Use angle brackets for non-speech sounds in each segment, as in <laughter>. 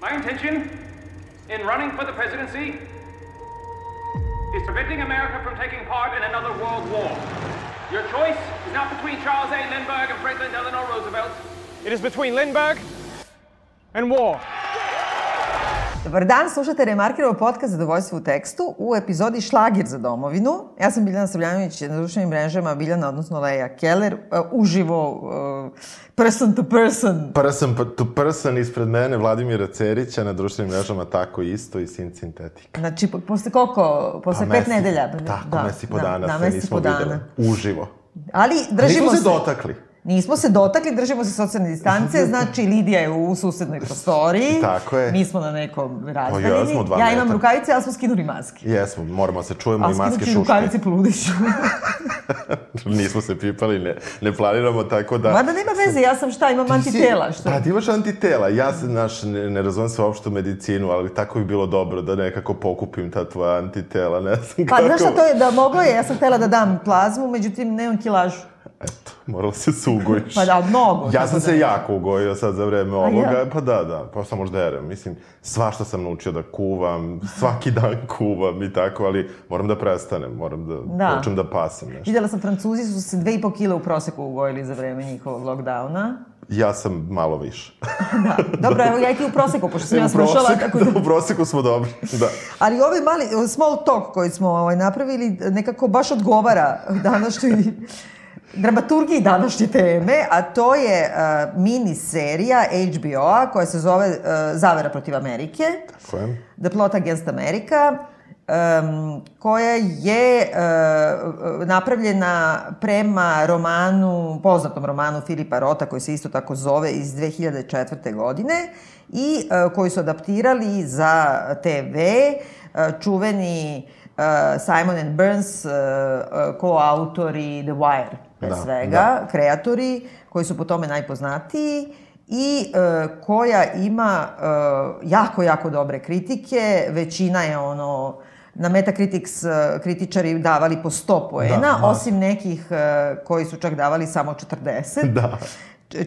My intention in running for the presidency is preventing America from taking part in another world war. Your choice is not between Charles A. Lindbergh and Franklin Delano Roosevelt. It is between Lindbergh and war. Dobar dan, slušate Remarkirovo podcast Zadovoljstvo u tekstu u epizodi Šlagir za domovinu. Ja sam Biljana Savljanović na društvenim mrežama, Biljana, odnosno Leja Keller, uh, uživo, uh, person to person. Person to person ispred mene, Vladimira Cerića, na društvenim mrežama tako isto i Sin Sintetika. Znači, posle koliko? Posle Pa pet mesi- nedelja? Tako, da, mesi po da, dana da, se nismo po dana. videli. Uživo. Ali držimo Nismo se dotakli. Nismo se dotakli, držimo se socijalne distance, <laughs> znači Lidija je u susednoj prostoriji. <laughs> Tako je. Mi smo na nekom Pa razdaljini. jesmo, dva ja imam rukavice, ali smo skinuli maske. Jesmo, moramo se čujemo Ali i maske šuške. rukavice poludiću. <laughs> Nismo se pipali, ne, ne planiramo tako da... Mada nema veze, ja sam šta, imam Ti antitela. Što? Pa ti imaš antitela. Ja se, znaš, ne, ne razumem se uopšte u medicinu, ali tako bi bilo dobro da nekako pokupim ta tvoja antitela. Ne znam Pa kako... znaš šta to je, da moglo je, ja sam htela da dam plazmu, međutim nemam kilažu. Eto, moralo se sugujiš. Pa da, mnogo. Ja sam da- se jako ugojio sad za vreme ja? ovoga, pa da, da, pa samo žderem. Mislim, svašta sam naučio da kuvam, svaki dan kuvam i tako, ali moram da prestanem, moram da, Da. počnem da pasam nešto. Videla sam, Francuzi su se dve i po kile u proseku ugojili za vreme njihovog lockdowna. Ja sam malo više. <laughs> Da. Dobro, evo ja i ti u proseku, pošto sam ja slušala, tako da... U proseku smo dobri, da. Ali ovaj mali small talk koji smo ovaj, napravili nekako baš odgovara današnjoj dramaturgiji današnje teme, a to je uh, mini serija HBO-a koja se zove uh, Zavera protiv Amerike. Tako je. The Plot Against America, um, koja je uh, napravljena prema romanu, poznatom romanu Filipa Rota, koji se isto tako zove iz 2004. godine i uh, koji su adaptirali za TV, uh, čuveni uh, Simon and Burns, uh, uh, koautori The Wire, pre Da, svega, da. kreatori, koji su po tome najpoznatiji i e, koja ima e, jako, jako dobre kritike. Većina je ono, na Metacritics e, kritičari davali po 100 poena, Da, da. osim nekih e, koji su čak davali samo 40. Da.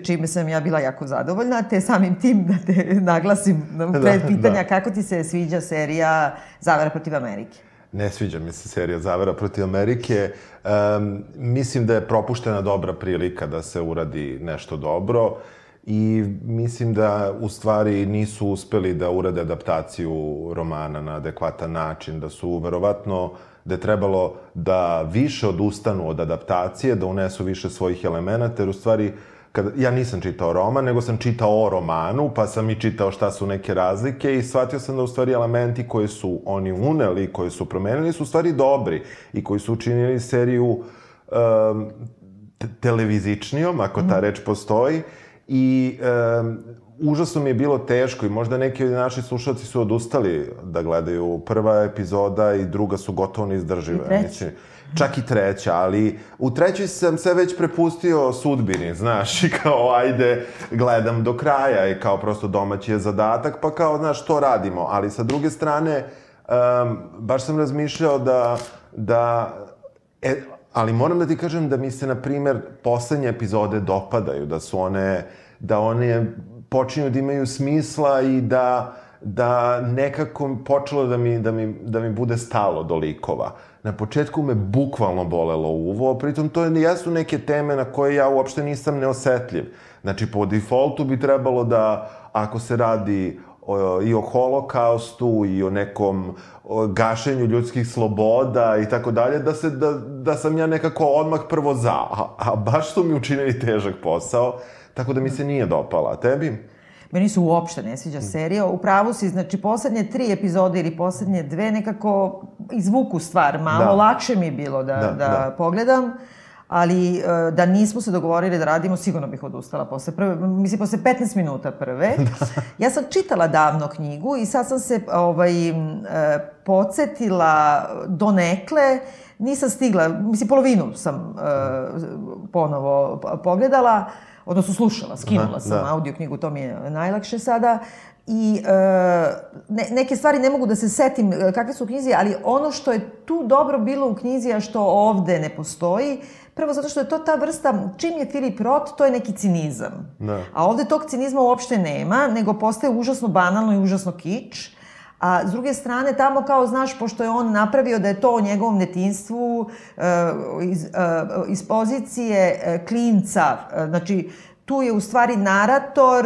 Čime sam ja bila jako zadovoljna, te samim tim da te naglasim na pred pitanja da. kako ti se sviđa serija Zavera protiv Amerike. Ne sviđa mi se serija Zavera protiv Amerike. Um, mislim da je propuštena dobra prilika da se uradi nešto dobro i mislim da u stvari nisu uspeli da urade adaptaciju romana na adekvatan način, da su verovatno da je trebalo da više odustanu od adaptacije, da unesu više svojih elemenata, jer u stvari kada, ja nisam čitao roman, nego sam čitao o romanu, pa sam i čitao šta su neke razlike i shvatio sam da u stvari elementi koje su oni uneli, koje su promenili, su u stvari dobri i koji su učinili seriju um, te- televizičnijom, ako ta reč postoji, i um, užasno mi je bilo teško i možda neki od naši slušalci su odustali da gledaju prva epizoda i druga su gotovo neizdržive. I treća. Čak i treća, ali u trećoj sam se već prepustio sudbini, znaš, i <laughs> kao ajde, gledam do kraja i kao prosto domaći je zadatak, pa kao, znaš, to radimo. Ali sa druge strane, um, baš sam razmišljao da, da e, ali moram da ti kažem da mi se, na primer, poslednje epizode dopadaju, da su one, da one počinju da imaju smisla i da, da nekako počelo da mi, da, mi, da mi bude stalo do likova. Na početku me bukvalno bolelo uvo, pritom to jesu neke teme na koje ja uopšte nisam neosetljiv. Znači, po defaultu bi trebalo da, ako se radi o, i o holokaustu i o nekom o, gašenju ljudskih sloboda i tako dalje, da, se, da, da sam ja nekako odmah prvo za. A, a baš su mi učinili težak posao, tako da mi se nije dopala. A tebi? Meni se uopšte ne sviđa serija. U pravu si, znači, poslednje tri epizode ili poslednje dve nekako izvuku stvar malo. Da. Lakše mi je bilo da, da, Da, da, da. pogledam. Ali e, da nismo se dogovorili da radimo, sigurno bih odustala posle prve, mislim, posle 15 minuta prve. <laughs> Ja sam čitala davno knjigu i sad sam se ovaj, e, podsjetila donekle, nisam stigla, mislim, polovinu sam e, ponovo pogledala, odnosno slušala, skinula Aha, sam da. audio knjigu, to mi je najlakše sada. i e, ne, neke stvari ne mogu da se setim e, kakve su u knjizi, ali ono što je tu dobro bilo u knjizi, a što ovde ne postoji, prvo zato što je to ta vrsta, čim je Filip Roth, to je neki cinizam. Da. A ovde tog cinizma uopšte nema, nego postaje užasno banalno i užasno kič. A s druge strane, tamo kao, znaš, pošto je on napravio da je to o njegovom netinstvu e, iz, e, iz pozicije e, klinca, znači, tu je u stvari narator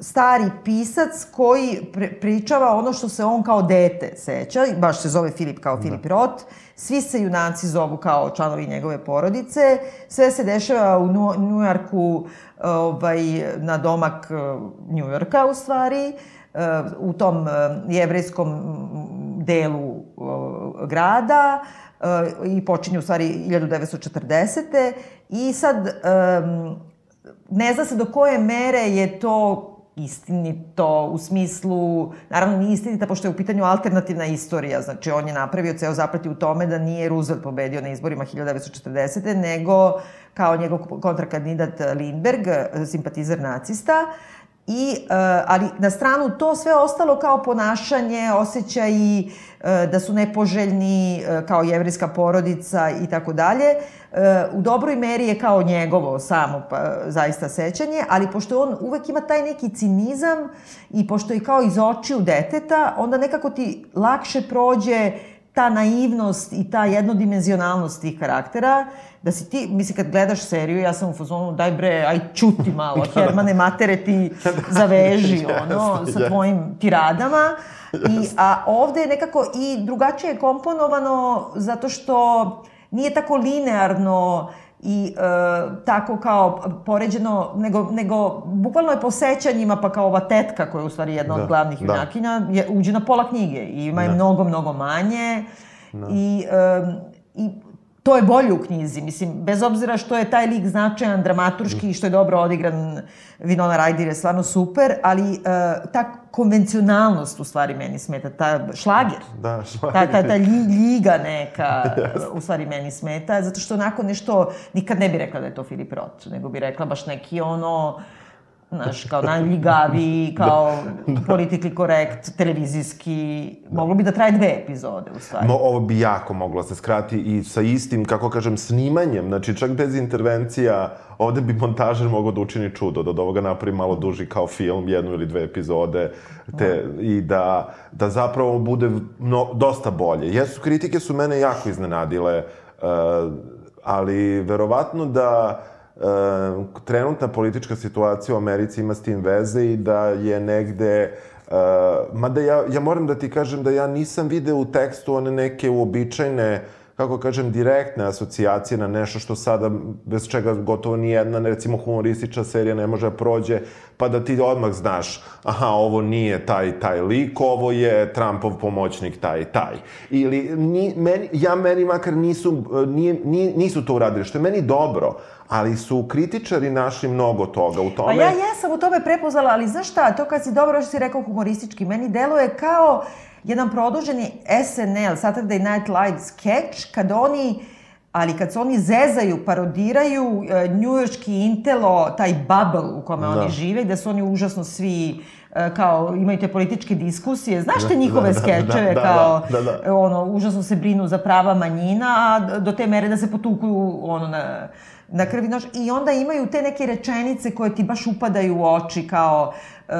stari pisac koji pričava ono što se on kao dete seća, baš se zove Filip kao Filip da. Roth, svi se junaci zovu kao članovi njegove porodice, sve se dešava u Njujorku, ovaj, na domak Njujorka u stvari, u tom jevrejskom delu grada i počinje u stvari 1940. I sad ne zna se do koje mere je to istinito u smislu, naravno nije istinita pošto je u pitanju alternativna istorija, znači on je napravio ceo zapleti u tome da nije Roosevelt pobedio na izborima 1940. nego kao njegov kontrakandidat Lindberg, simpatizer nacista, I, uh, ali na stranu to sve ostalo kao ponašanje, osjećaj uh, da su nepoželjni uh, kao jevrijska porodica i tako dalje, u dobroj meri je kao njegovo samo pa, zaista sećanje, ali pošto on uvek ima taj neki cinizam i pošto je kao iz očiju deteta, onda nekako ti lakše prođe ta naivnost i ta jednodimenzionalnost tih karaktera, da si ti, mislim, kad gledaš seriju, ja sam u fazonu, daj bre, aj čuti malo, da, <laughs> da. Hermane matere ti <laughs> zaveži, <laughs> ono, sa tvojim tiradama. I, a ovde je nekako i drugačije komponovano, zato što nije tako linearno i e, tako kao poređeno, nego, nego bukvalno je po sećanjima, pa kao ova tetka koja je u stvari jedna da, od glavnih da. junakinja, je, uđe na pola knjige i ima je da. mnogo, mnogo manje. Da. I, e, I to je bolje u knjizi, mislim, bez obzira što je taj lik značajan, dramaturški i što je dobro odigran, Vinona Ryder je stvarno super, ali uh, ta konvencionalnost u stvari meni smeta, ta šlager. Da, šlager. Ta, ta, ta ljiga neka u stvari meni smeta, zato što onako nešto, nikad ne bi rekla da je to Filip Roth, nego bi rekla baš neki ono, znaš, kao najljigaviji, <laughs> da. kao da. politically correct, televizijski, da. moglo bi da traje dve epizode, u stvari. Mo, ovo bi jako moglo se skrati i sa istim, kako kažem, snimanjem, znači čak bez intervencija, ovde bi montažer mogao da učini čudo, da od ovoga napravi malo duži kao film, jednu ili dve epizode, te, no. i da, da zapravo bude no, dosta bolje. Jesu, kritike su mene jako iznenadile, uh, ali verovatno da trenutna politička situacija u Americi ima s tim veze i da je negde Uh, mada ja, ja moram da ti kažem da ja nisam video u tekstu one neke uobičajne kako kažem, direktne asocijacije na nešto što sada, bez čega gotovo ni jedna, recimo humoristična serija ne može da prođe, pa da ti odmah znaš, aha, ovo nije taj, taj lik, ovo je Trumpov pomoćnik taj, taj. Ili, ni, meni, ja meni makar nisu, nije, nije, nisu to uradili, što je meni dobro, ali su kritičari našli mnogo toga u tome. Pa ja jesam u tome prepoznala, ali znaš šta, to kad si dobro što si rekao humoristički, meni deluje kao jedan produženi SNL, Saturday Night Live sketch, kad oni ali kad se oni zezaju, parodiraju e, njujorški intelo, taj bubble u kome da. oni žive, gde su oni užasno svi e, kao imaju te političke diskusije. Znaš te da, njihove da, da, skečeve da, da, kao da, da, da. ono užasno se brinu za prava manjina, a do te mere da se potukuju ono na na krvi nož. I onda imaju te neke rečenice koje ti baš upadaju u oči kao e,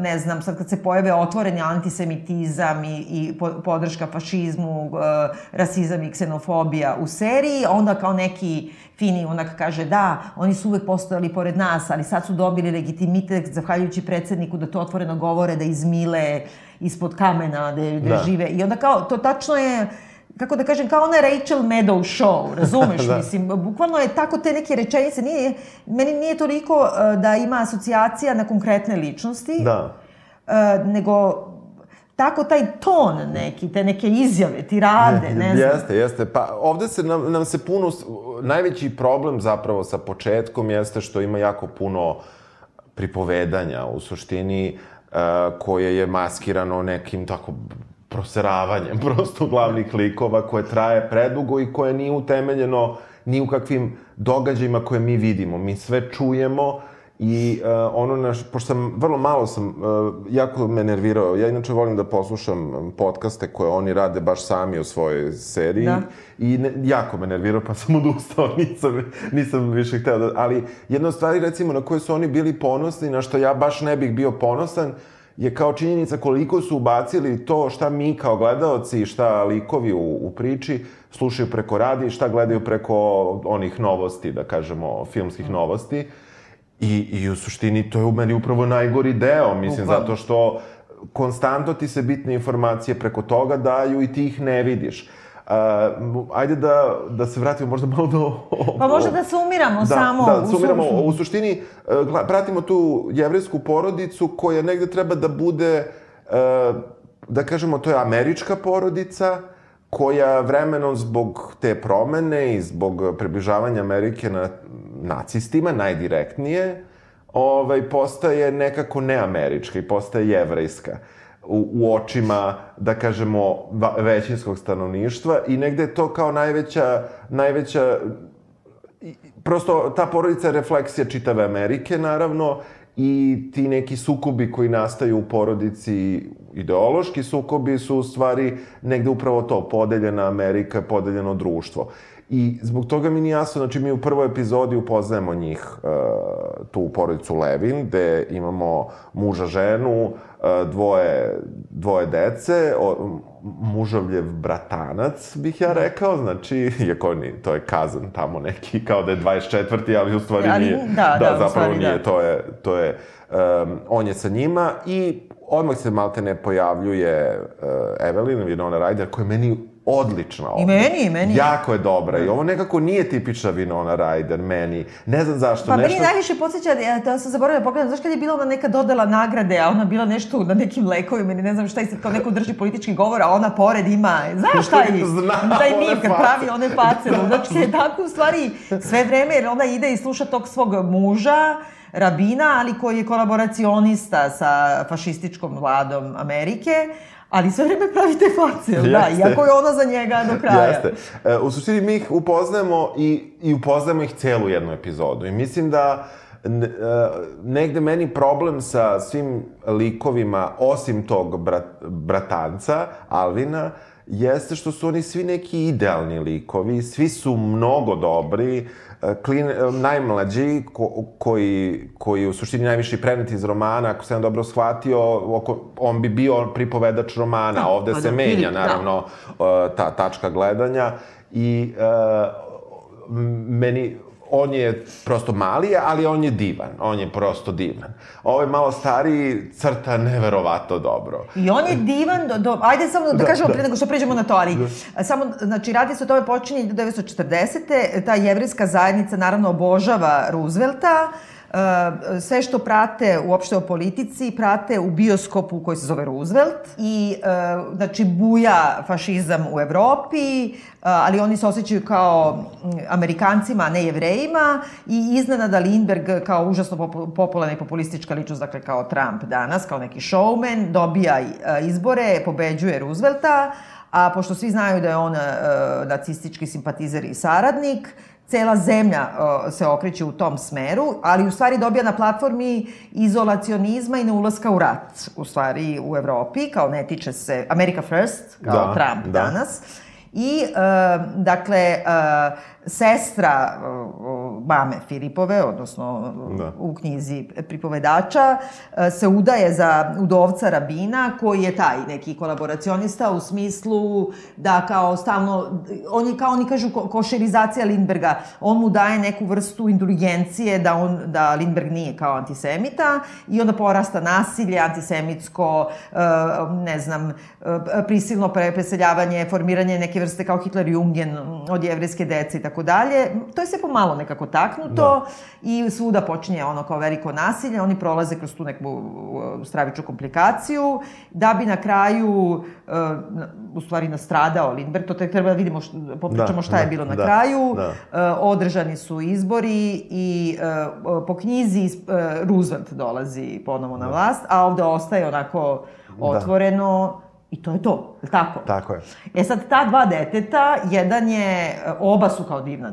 ne znam, sad kad se pojave otvoreni antisemitizam i, i podrška fašizmu, e, rasizam i ksenofobija u seriji, onda kao neki fini onak kaže da, oni su uvek postojali pored nas, ali sad su dobili legitimitet zahvaljujući predsedniku da to otvoreno govore, da izmile ispod kamena, da, da, da. žive. I onda kao, to tačno je kako da kažem, kao ona Rachel Maddow show, <laughs> razumeš, da. mislim, bukvalno je tako te neke rečenice, nije, meni nije toliko uh, da ima asocijacija na konkretne ličnosti, da. Uh, nego tako taj ton neki, te neke izjave, tirade, ne, ne znam. Jeste, jeste. Pa ovde se nam, nam se puno, najveći problem zapravo sa početkom jeste što ima jako puno pripovedanja u suštini uh, koje je maskirano nekim tako proseravanjem <laughs> prosto glavnih likova koje traje predugo i koje nije utemeljeno ni u kakvim događajima koje mi vidimo. Mi sve čujemo I uh, ono, naš, pošto sam, vrlo malo sam, uh, jako me nervirao, ja inače volim da poslušam podcaste koje oni rade baš sami u svojoj seriji. Da. I ne, jako me nervirao, pa sam <laughs> odustao, nisam, nisam više hteo da... Ali jedna od stvari, recimo, na koje su oni bili ponosni, na što ja baš ne bih bio ponosan, je kao činjenica koliko su ubacili to šta mi kao gledaoci i šta likovi u, u priči slušaju preko radija i šta gledaju preko onih novosti, da kažemo, filmskih novosti. I, I u suštini to je u meni upravo najgori deo, mislim, Upravo. zato što konstantno ti se bitne informacije preko toga daju i ti ih ne vidiš. Uh, ajde da, da se vratimo možda malo do... Pa možda da sumiramo da, samo. Da, sumiramo. U suštini, uh, pratimo tu jevrijsku porodicu koja negde treba da bude, uh, da kažemo, to je američka porodica, koja vremenom zbog te promene i zbog približavanja Amerike na nacistima, najdirektnije, ovaj, postaje nekako neamerička i postaje jevrejska u, u očima, da kažemo, većinskog stanovništva i negde je to kao najveća, najveća prosto ta porodica je refleksija čitave Amerike, naravno, i ti neki sukobi koji nastaju u porodici, ideološki sukobi su u stvari negde upravo to, podeljena Amerika, podeljeno društvo. I zbog toga mi nije jasno, znači mi u prvoj epizodi upoznajemo njih, uh, tu porodicu Levin, gde imamo muža, ženu, uh, dvoje, dvoje dece, o, mužovljev bratanac, bih ja rekao, znači, <laughs> iako ni, to je kazan tamo neki, kao da je 24. ali u stvari ali, nije. Da, da, da zapravo stvari, nije, da. to je, to je, um, on je sa njima i odmah se malte ne pojavljuje uh, Evelyn, Winona Ryder, koja je meni odlična ovde. I meni, i meni. Jako je dobra i ovo nekako nije tipična Winona Ryder meni. Ne znam zašto. Pa nešto... meni najviše podsjeća, ja to sam zaboravila da pogledam, znaš kad je bila ona neka dodela nagrade, a ona bila nešto na nekim lekovima ili ne znam šta i sad kao neko drži politički govor, a ona pored ima, znaš šta je? Znam, taj mif kad pravi one face ludačke, znači, tako u stvari sve vreme, jer ona ide i sluša tog svog muža, rabina, ali koji je kolaboracionista sa fašističkom vladom Amerike, ali sve vreme pravi te face, da, iako je ona za njega do kraja. Jeste. E, u suštini mi ih upoznajemo i, i upoznajemo ih celu jednu epizodu. I mislim da e, negde meni problem sa svim likovima, osim tog brat, bratanca, Alvina, jeste što su oni svi neki idealni likovi, svi su mnogo dobri, klin, najmlađi, ko, koji, koji u suštini najviše prenet iz romana, ako sam dobro shvatio, oko, on bi bio pripovedač romana, da, ovde pa se da, menja, da. naravno, da. ta tačka gledanja i uh, meni, on je prosto mali, ali on je divan. On je prosto divan. Ovo je malo stariji, crta neverovato dobro. I on je divan, do, do, ajde samo da, da kažemo da. pre nego što pređemo na to, ali da. samo, znači, radi se o tome počinje 1940. Ta jevrijska zajednica naravno obožava Roosevelta, sve što prate uopšte o politici, prate u bioskopu koji se zove Roosevelt i uh, znači buja fašizam u Evropi, uh, ali oni se osjećaju kao mm, Amerikancima, a ne jevrejima i iznenada Lindberg kao užasno popularna i populistička ličnost, dakle kao Trump danas, kao neki showman, dobija izbore, pobeđuje Roosevelta, a pošto svi znaju da je on nacistički simpatizer i saradnik, cela zemlja uh, se okreće u tom smeru, ali u stvari dobija na platformi izolacionizma i neulaska u rat, u stvari u Evropi, kao ne tiče se America First, kao da, Trump da. danas. I, uh, dakle, uh, sestra mame Filipove, odnosno da. u knjizi pripovedača, e, se udaje za udovca rabina koji je taj neki kolaboracionista u smislu da kao stalno, on je kao oni kažu košerizacija Lindberga, on mu daje neku vrstu indulgencije da, on, da Lindberg nije kao antisemita i onda porasta nasilje, antisemitsko, e, ne znam, e, prisilno preseljavanje, formiranje neke vrste kao Hitler-Jungen od jevrejske dece i tako tako dalje. To je sve pomalo nekako taknuto da. i svuda počinje ono kao veliko nasilje, oni prolaze kroz tu neku stravičnu komplikaciju, da bi na kraju uh, u stvari nastradao Lindbergh, to tek treba da vidimo, što, popričamo da, šta da, je bilo na da, kraju. Da. Uh, održani su izbori i uh, po knjizi Roosevelt dolazi ponovo na da. vlast, a ovde ostaje onako da. otvoreno da I to je to, je tako? Tako je. E sad, ta dva deteta, jedan je, oba su kao divna,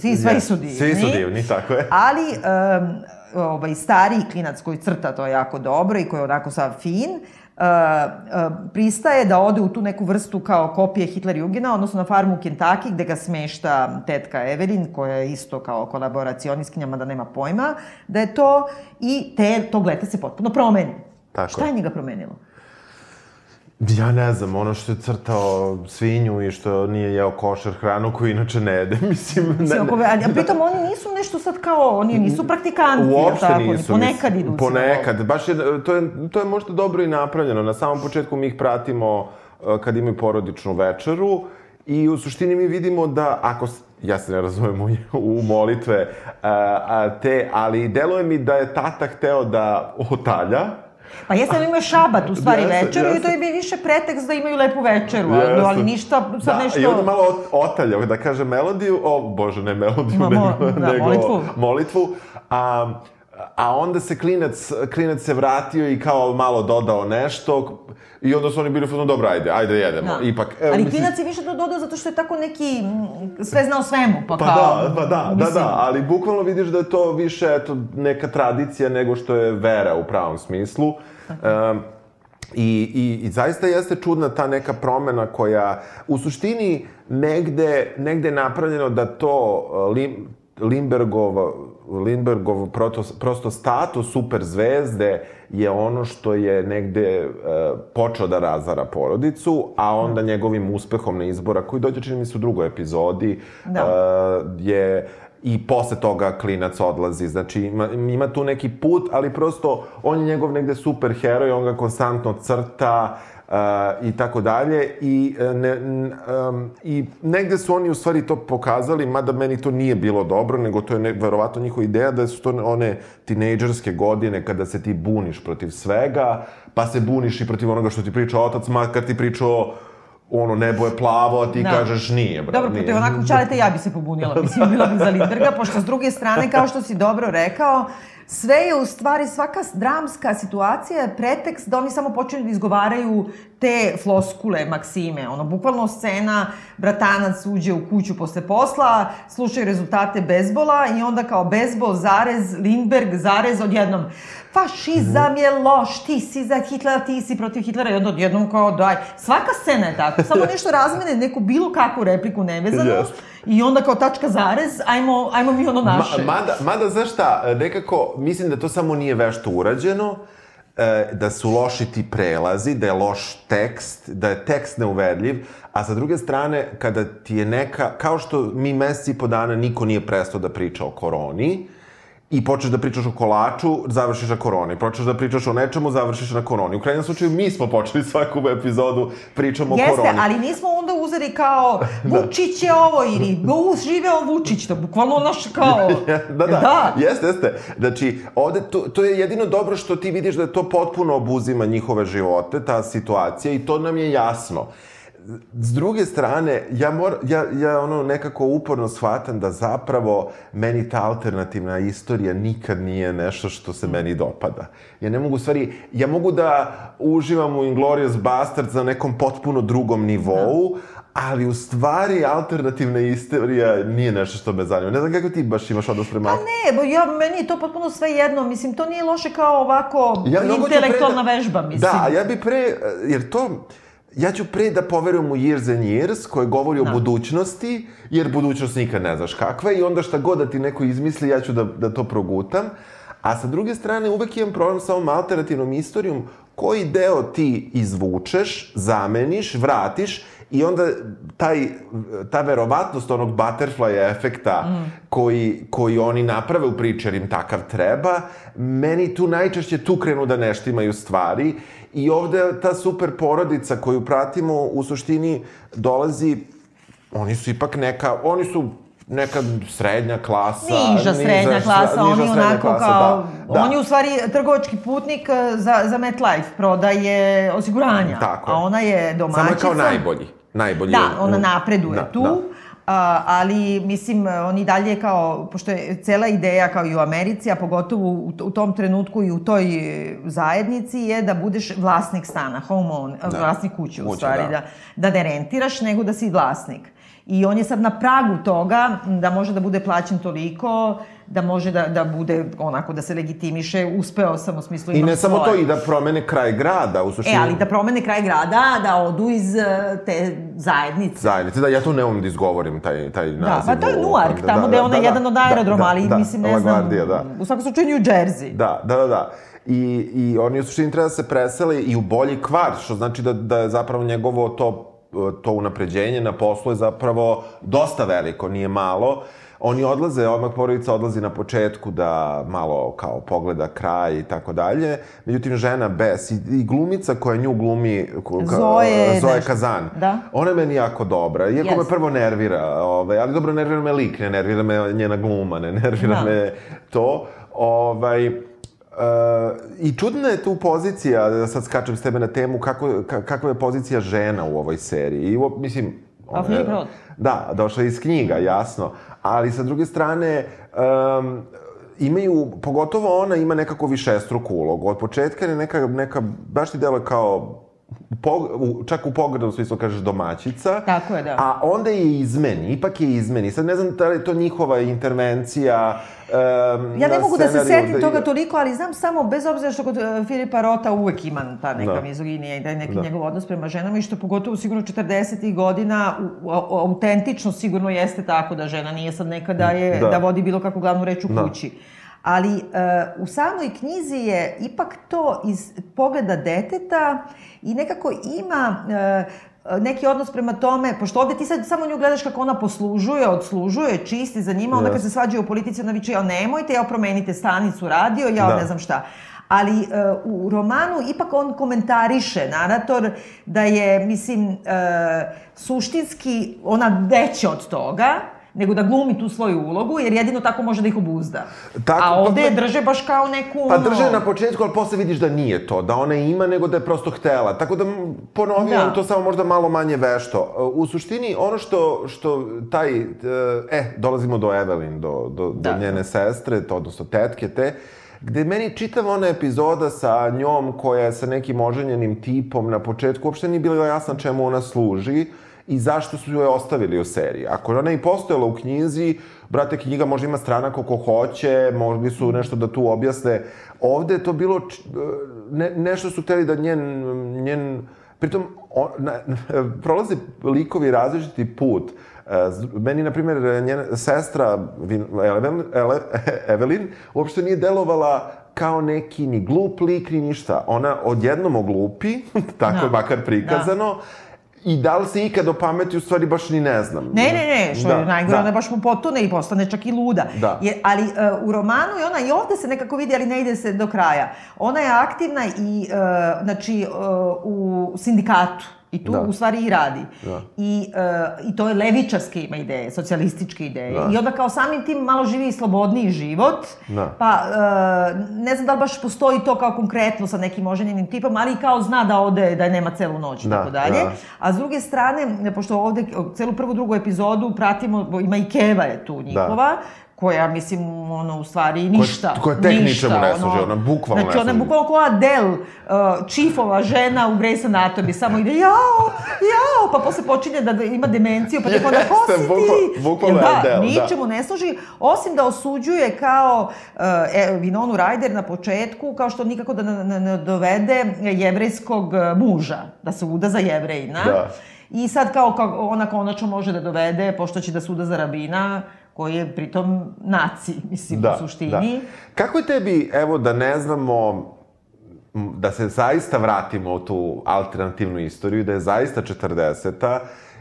svi, sve su divni. Svi su divni, tako je. Ali, um, ovaj, stariji klinac koji crta to jako dobro i koji je onako sav fin, uh, uh, pristaje da ode u tu neku vrstu kao kopije Hitler Jugena, odnosno na farmu u Kentucky, gde ga smešta tetka Evelin, koja je isto kao kolaboracionistkinja, mada nema pojma, da je to, i te, tog leta se potpuno promeni. Tako Šta je. njega promenilo? Ja ne znam, ono što je crtao svinju i što nije jeo košar hranu koju inače ne jede, <laughs> mislim... Ne, ako, ali, a pritom oni nisu nešto sad kao, oni nisu praktikanti, Uopšte tako? nisu. Ponekad idu. Ponekad. Baš je, to, je, to je možda dobro i napravljeno. Na samom početku mi ih pratimo uh, kad imaju porodičnu večeru i u suštini mi vidimo da ako ja se ne razumem u, <laughs> u molitve, a, a, te, ali deluje mi da je tata hteo da otalja, Pa jeste da imaju šabat u stvari <laughs> Jeste, večeru i jeste. to je bi više pretekst da imaju lepu večeru, Jeste. ali ništa sad da, nešto... I onda malo ot- otaljao, da kaže melodiju, o, bože, ne melodiju, Ma, mo- nego, da, nego molitvu. molitvu. A, a onda se klinac, klinac se vratio i kao malo dodao nešto i onda su oni bili no dobro, ajde, ajde jedemo. Da. Ipak, evo, ali mislim- klinac je više to dodao zato što je tako neki mm, sve zna o svemu, pa, Pa kao... da, pa da, da, mislim, da, ali bukvalno vidiš da je to više eto, neka tradicija nego što je vera u pravom smislu. Um, I, i, I zaista jeste čudna ta neka promena koja u suštini negde, negde je napravljeno da to uh, Lim, Limbergov, Limbergov proto, prosto status superzvezde je ono što je negde uh, počeo da razara porodicu, a onda njegovim uspehom na izbora, koji dođe čini mi se u drugoj epizodi, Da. uh, je i posle toga klinac odlazi. Znači, ima, ima tu neki put, ali prosto on je njegov negde super heroj, on ga konstantno crta i tako dalje. I, uh, ne, um, I negde su oni u stvari to pokazali, mada meni to nije bilo dobro, nego to je ne, verovatno njihova ideja da su to one tinejdžerske godine kada se ti buniš protiv svega, pa se buniš i protiv onoga što ti priča otac, makar ti pričao ono, nebo je plavo, a ti Da. kažeš nije, bro. Dobro, nije. protiv onako čalete ja bi se pobunila, mislim, bila bi za Lindberga, pošto s druge strane, kao što si dobro rekao, sve je u stvari, svaka dramska situacija je pretekst da oni samo počinju da izgovaraju te floskule, maksime. Ono, bukvalno scena, bratanac uđe u kuću posle posla, slušaju rezultate bezbola i onda kao bezbol, zarez, Lindberg, zarez, odjednom fašizam je loš, ti si za Hitlera, ti si protiv Hitlera i onda odjednom kao daj. Svaka scena je tako, samo nešto razmene, neku bilo kakvu repliku nevezanu Jeste. i onda kao tačka zarez, ajmo, ajmo mi ono naše. Ma, mada, mada, znaš šta, nekako, mislim da to samo nije vešto urađeno, da su loši ti prelazi, da je loš tekst, da je tekst neuverljiv, a sa druge strane, kada ti je neka, kao što mi meseci i po dana niko nije prestao da priča o koroni, i počneš da pričaš o kolaču, završiš na koroni. Počneš da pričaš o nečemu, završiš na koroni. U krajnjem slučaju, mi smo počeli svaku epizodu pričamo o Jeste, koroni. ali nismo onda uzeli kao <laughs> Vučić je ovo ili "U, živeo Vučić, to bukvalno naš kao... <laughs> da, da, da. jeste, jeste. Znači, ovde, to, to je jedino dobro što ti vidiš da to potpuno obuzima njihove živote, ta situacija, i to nam je jasno. S druge strane, ja, mor, ja, ja ono nekako uporno shvatam da zapravo meni ta alternativna istorija nikad nije nešto što se meni dopada. Ja ne mogu, stvari, ja mogu da uživam u Inglourious Basterds na nekom potpuno drugom nivou, ali u stvari alternativna istorija nije nešto što me zanima. Ne znam kako ti baš imaš odnos prema... Pa ne, bo ja, meni je to potpuno sve jedno, mislim, to nije loše kao ovako Ja ću pre intelektualna da- vežba, mislim. Da, ja bi pre, jer to, ja ću pre da poverujem u Years and Years, koji govori o Da. budućnosti, jer budućnost nikad ne znaš kakva je i onda šta god da ti neko izmisli, ja ću da, da to progutam. A sa druge strane, uvek imam problem sa ovom alternativnom istorijom, koji deo ti izvučeš, zameniš, vratiš i onda taj, ta verovatnost onog butterfly efekta Mm. koji, koji oni naprave u priči jer im takav treba, meni tu najčešće tu krenu da nešto imaju stvari i ovde ta super porodica koju pratimo u suštini dolazi, oni su ipak neka, oni su neka srednja klasa. Niža srednja klasa, niža oni srednja onako klasa, kao, da, da. on je u stvari trgovački putnik eh, za, za MetLife, prodaje osiguranja, Tako je. a ona je domaćica. Samo je kao najbolji. Najbolji Da, ona napreduje da, tu, Da. A, ali, mislim, oni dalje kao, pošto je cela ideja kao i u Americi, a pogotovo u, u tom trenutku i u toj zajednici je da budeš vlasnik stana, homeowner, da. vlasnik kuće u stvari, da. da. da ne rentiraš, nego da si vlasnik. I on je sad na pragu toga da može da bude plaćen toliko da može da, da bude onako, da se legitimiše, uspeo sam u smislu I ne samo svoje. to, i da promene kraj grada, u suštini. E, ali da promene kraj grada, da odu iz eh, te zajednice. Zajednice, da, ja tu ne umem da izgovorim taj, taj Da, naziv. pa to je Newark, da, tamo da, gde je da, ona da, jedan od da, aerodroma, da, ali da, mislim, ne znam, Guardia, da. u svakom slučaju New Jersey. Da, da, da, da. I, I oni u suštini treba da se presele i u bolji kvart, što znači da, da je zapravo njegovo to, to unapređenje na poslu je zapravo dosta veliko, nije malo. Oni odlaze, odmah porodica odlazi na početku da malo kao pogleda kraj i tako dalje. Međutim, žena Bes i, i glumica koja nju glumi... ka- Zoe Zoe nešto. Kazan. Da. Ona je meni jako dobra. Iako me Jeste. prvo nervira, ovaj, ali dobro, nervira me lik, ne nervira me njena gluma, ne nervira Da. me to. Ovaj, Uh, I čudna je tu pozicija, da sad skačem s tebe na temu, kako, ka, kakva je pozicija žena u ovoj seriji. I, mislim... A ona. Da, došla iz knjiga, jasno. Ali sa druge strane, um, imaju, pogotovo ona ima nekako višestruku ulogu. Od početka je neka, neka baš ti deluje kao po, u, čak u poglednom smislu kažeš domaćica. Tako je, da. A onda je izmeni, ipak je izmeni. Sad ne znam da li je to njihova intervencija um, Ja ne mogu da se setim toga toliko, ali znam samo, bez obzira što kod uh, Filipa Rota uvek ima ta neka Da. mizoginija i da je neki Da. njegov odnos prema ženama i što pogotovo sigurno 40. godina u, u, autentično sigurno jeste tako da žena nije sad neka da, je, Da. da. vodi bilo kakvu glavnu reč u Da. kući. Ali uh, u samoj knjizi je ipak to iz pogleda deteta i nekako ima uh, neki odnos prema tome, pošto ovde ti sad samo nju gledaš kako ona poslužuje, odslužuje, čisti za njima, onda kad se svađaju u politici, ona viče, ja nemojte, ja promenite stanicu radio, ja Da. ne znam šta. Ali uh, u romanu ipak on komentariše, narator, da je, mislim, uh, suštinski ona veća od toga, nego da glumi tu svoju ulogu, jer jedino tako može da ih obuzda. Tako, A ovde pa- je drže baš kao neku... Pa ono- drže na početku, ali posle vidiš da nije to, da ona ima, nego da je prosto htela. Tako da m, ponovio Da. to samo možda malo manje vešto. E, U suštini, ono što, što taj, e, e, dolazimo do Evelyn, do, do, Da. do njene sestre, to, odnosno tetke te, gde meni čitava ona epizoda sa njom koja je sa nekim oženjenim tipom na početku uopšte nije bilo jasno čemu ona služi i zašto su joj ostavili u seriji. Ako je ona i postojala u knjizi, brate, knjiga može ima strana koliko hoće, mogli su nešto da tu objasne. Ovde je to bilo, č- ne, nešto su hteli da njen, njen pritom, on, na, <laughs> prolaze likovi različiti put. E, Meni, na primjer, njena sestra Vin- Evelin, Ele, <laughs> Evelin uopšte nije delovala kao neki ni glup lik, ni ništa. Ona odjednom oglupi, <laughs> tako Da. je makar prikazano, i da li se ikad opameti, u stvari baš ni ne znam. Ne, ne, ne, što Da, je najgore, da. ona baš mu potone i postane čak i luda. Da. Je, ali uh, u romanu i ona i ovde se nekako vidi, ali ne ide se do kraja. Ona je aktivna i, uh, znači, uh, u sindikatu. I tu Da. u stvari i radi. Da. I, uh, I to je levičarske ima ideje, socijalističke ideje. Da. I onda kao samim tim malo živi i slobodniji život. Da. Pa uh, ne znam da li baš postoji to kao konkretno sa nekim oženjenim tipom, ali i kao zna da ode, da nema celu noć i Da, tako dalje. da. A s druge strane, pošto ovde celu prvu, drugu epizodu pratimo, ima i Keva je tu njihova, koja, mislim, ono, u stvari ništa. koja tek ništa, ničemu ne služi, ona bukvalno Znači, ne ona je služi. bukvalno kao Adele, uh, čifova žena u Grey's Anatomy, samo ide, jao, jao, pa posle počinje da ima demenciju, pa tek onda, ko si bukval- ti? bukvalno Jel je da, Adele, da. ničemu ne služi, osim da osuđuje kao uh, e, Vinonu Ryder na početku, kao što nikako da ne, ne, ne dovede jevrejskog uh, muža, da se uda za jevrejina. Da. I sad kao, kao ona konačno može da dovede, pošto će da se uda za rabina, koji je pritom naci, <laughs> mislim, u suštini. Da. Kako je tebi, evo, da ne znamo, da se zaista vratimo u tu alternativnu istoriju, da je zaista 40-a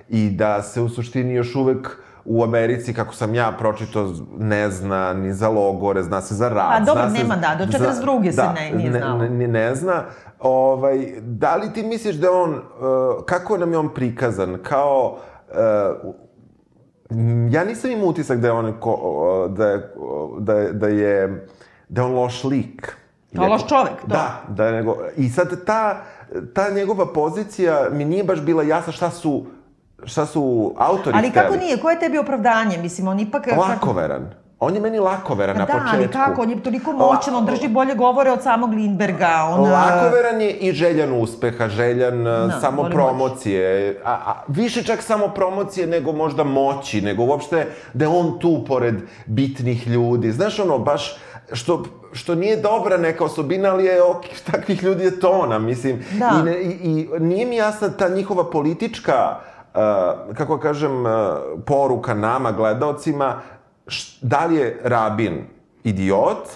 i da se u suštini još uvek u Americi, kako sam ja pročito, ne zna ni za logore, zna se za rad. Pa dobro, zna se nema, da, do 42. se ne- nije znalo. Ne, ne, ne zna. Ovaj, da li ti misliš da on, uh, kako nam je on prikazan, kao, uh, Ja nisam imao utisak da je on ko, da je, da je, da je, da je on loš lik. Kao loš čovek, to. Da, da je nego... I sad ta, ta njegova pozicija mi nije baš bila jasna šta su, šta su autori Ali kako hteli. nije? Koje je tebi opravdanje? Mislim, on ipak... Lakoveran. On je meni lakoveran na da, početku. ali kako, on je toliko moćan, on drži bolje govore od samog Lindberga. On, Lakoveran je i željan uspeha, željan Da, da, samo voli promocije. A, a, više čak samo promocije nego možda moći, nego uopšte da je on tu pored bitnih ljudi. Znaš ono, baš što što nije dobra neka osobina, ali je ok, <laughs> takvih ljudi je tona, mislim. Da. I, ne, i, I nije mi jasna ta njihova politička, uh, kako kažem, uh, poruka nama, gledaocima, š, da li je Rabin idiot,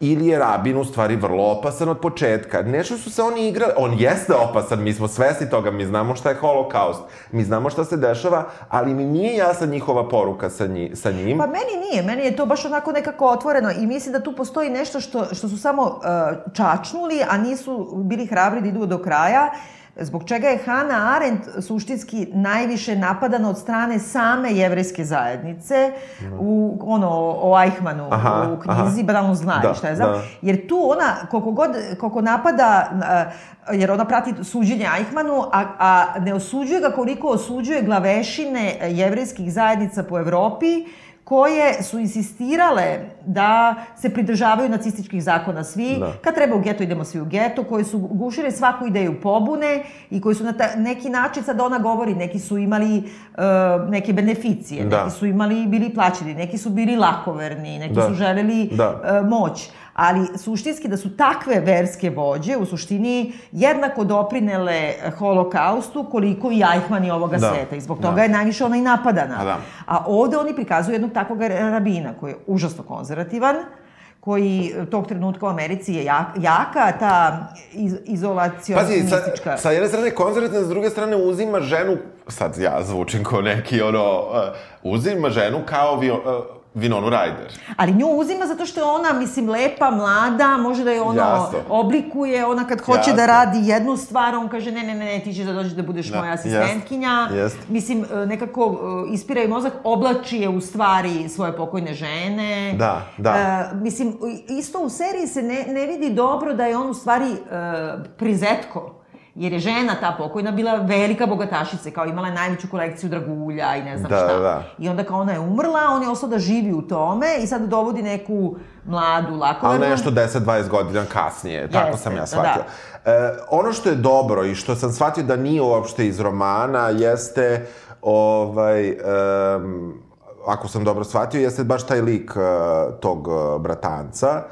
ili je Rabin u stvari vrlo opasan od početka. Nešto su se oni igrali, on jeste opasan, mi smo svesni toga, mi znamo šta je holokaust, mi znamo šta se dešava, ali mi nije jasna njihova poruka sa, nji, sa njim. Pa meni nije, meni je to baš onako nekako otvoreno i mislim da tu postoji nešto što, što su samo uh, čačnuli, a nisu bili hrabri da idu do kraja, zbog čega je Hannah Arendt suštinski najviše napadana od strane same jevrejske zajednice u, ono, o Eichmannu Aha, u knjizi, aha. banalno zna Da, šta je znam. da. Jer tu ona, koliko god, koliko napada, uh, jer ona prati suđenje Eichmannu, a, a ne osuđuje ga koliko osuđuje glavešine jevrejskih zajednica po Evropi, koje su insistirale da se pridržavaju nacističkih zakona svi, Da. kad treba u geto idemo svi u geto, koji su gušili svaku ideju pobune i koji su na ta, neki način, sad ona govori, neki su imali uh, neke beneficije, Da. neki su imali, bili plaćeni, neki su bili lakoverni, neki Da. su želeli Da. uh, moć. Ali suštinski da su takve verske vođe u suštini jednako doprinele holokaustu koliko i Eichmann i ovoga Da. sveta. I zbog Da. toga je najviše ona i napadana. A da. A ovde oni prikazuju jednog takvog rabina koji je užasno konzervativan, koji tog trenutka u Americi je jak, jaka, ta iz, Pazi, sa, izolacionistička... sa jedne strane konzervativna, s druge strane uzima ženu, sad ja zvučim kao neki, ono, uh, uzima ženu kao vi, uh, Vinonu Ryder. Ali nju uzima zato što je ona, mislim, lepa, mlada, može da je ono Jasno. oblikuje, ona kad hoće Jasno. da radi jednu stvar, on kaže ne, ne, ne, ne ti ćeš da dođeš da budeš Da, moja jest, asistentkinja. jest. Mislim, e, nekako e, ispira i mozak, oblači je u stvari svoje pokojne žene. Da, da. E, mislim, isto u seriji se ne, ne vidi dobro da je on u stvari e, prizetko. Jer je žena ta pokojna bila velika bogatašica, kao imala je najveću kolekciju dragulja i ne znam Da, šta. da. I onda kao ona je umrla, on je ostao da živi u tome i sad dovodi neku mladu Ali lakovernu. nešto 10-20 godina kasnije, tako Jeste, sam ja da. shvatio. E, ono što je dobro i što sam shvatio da nije uopšte iz romana, jeste ovaj... em, ako sam dobro shvatio, jeste baš taj lik e, tog e, bratanca,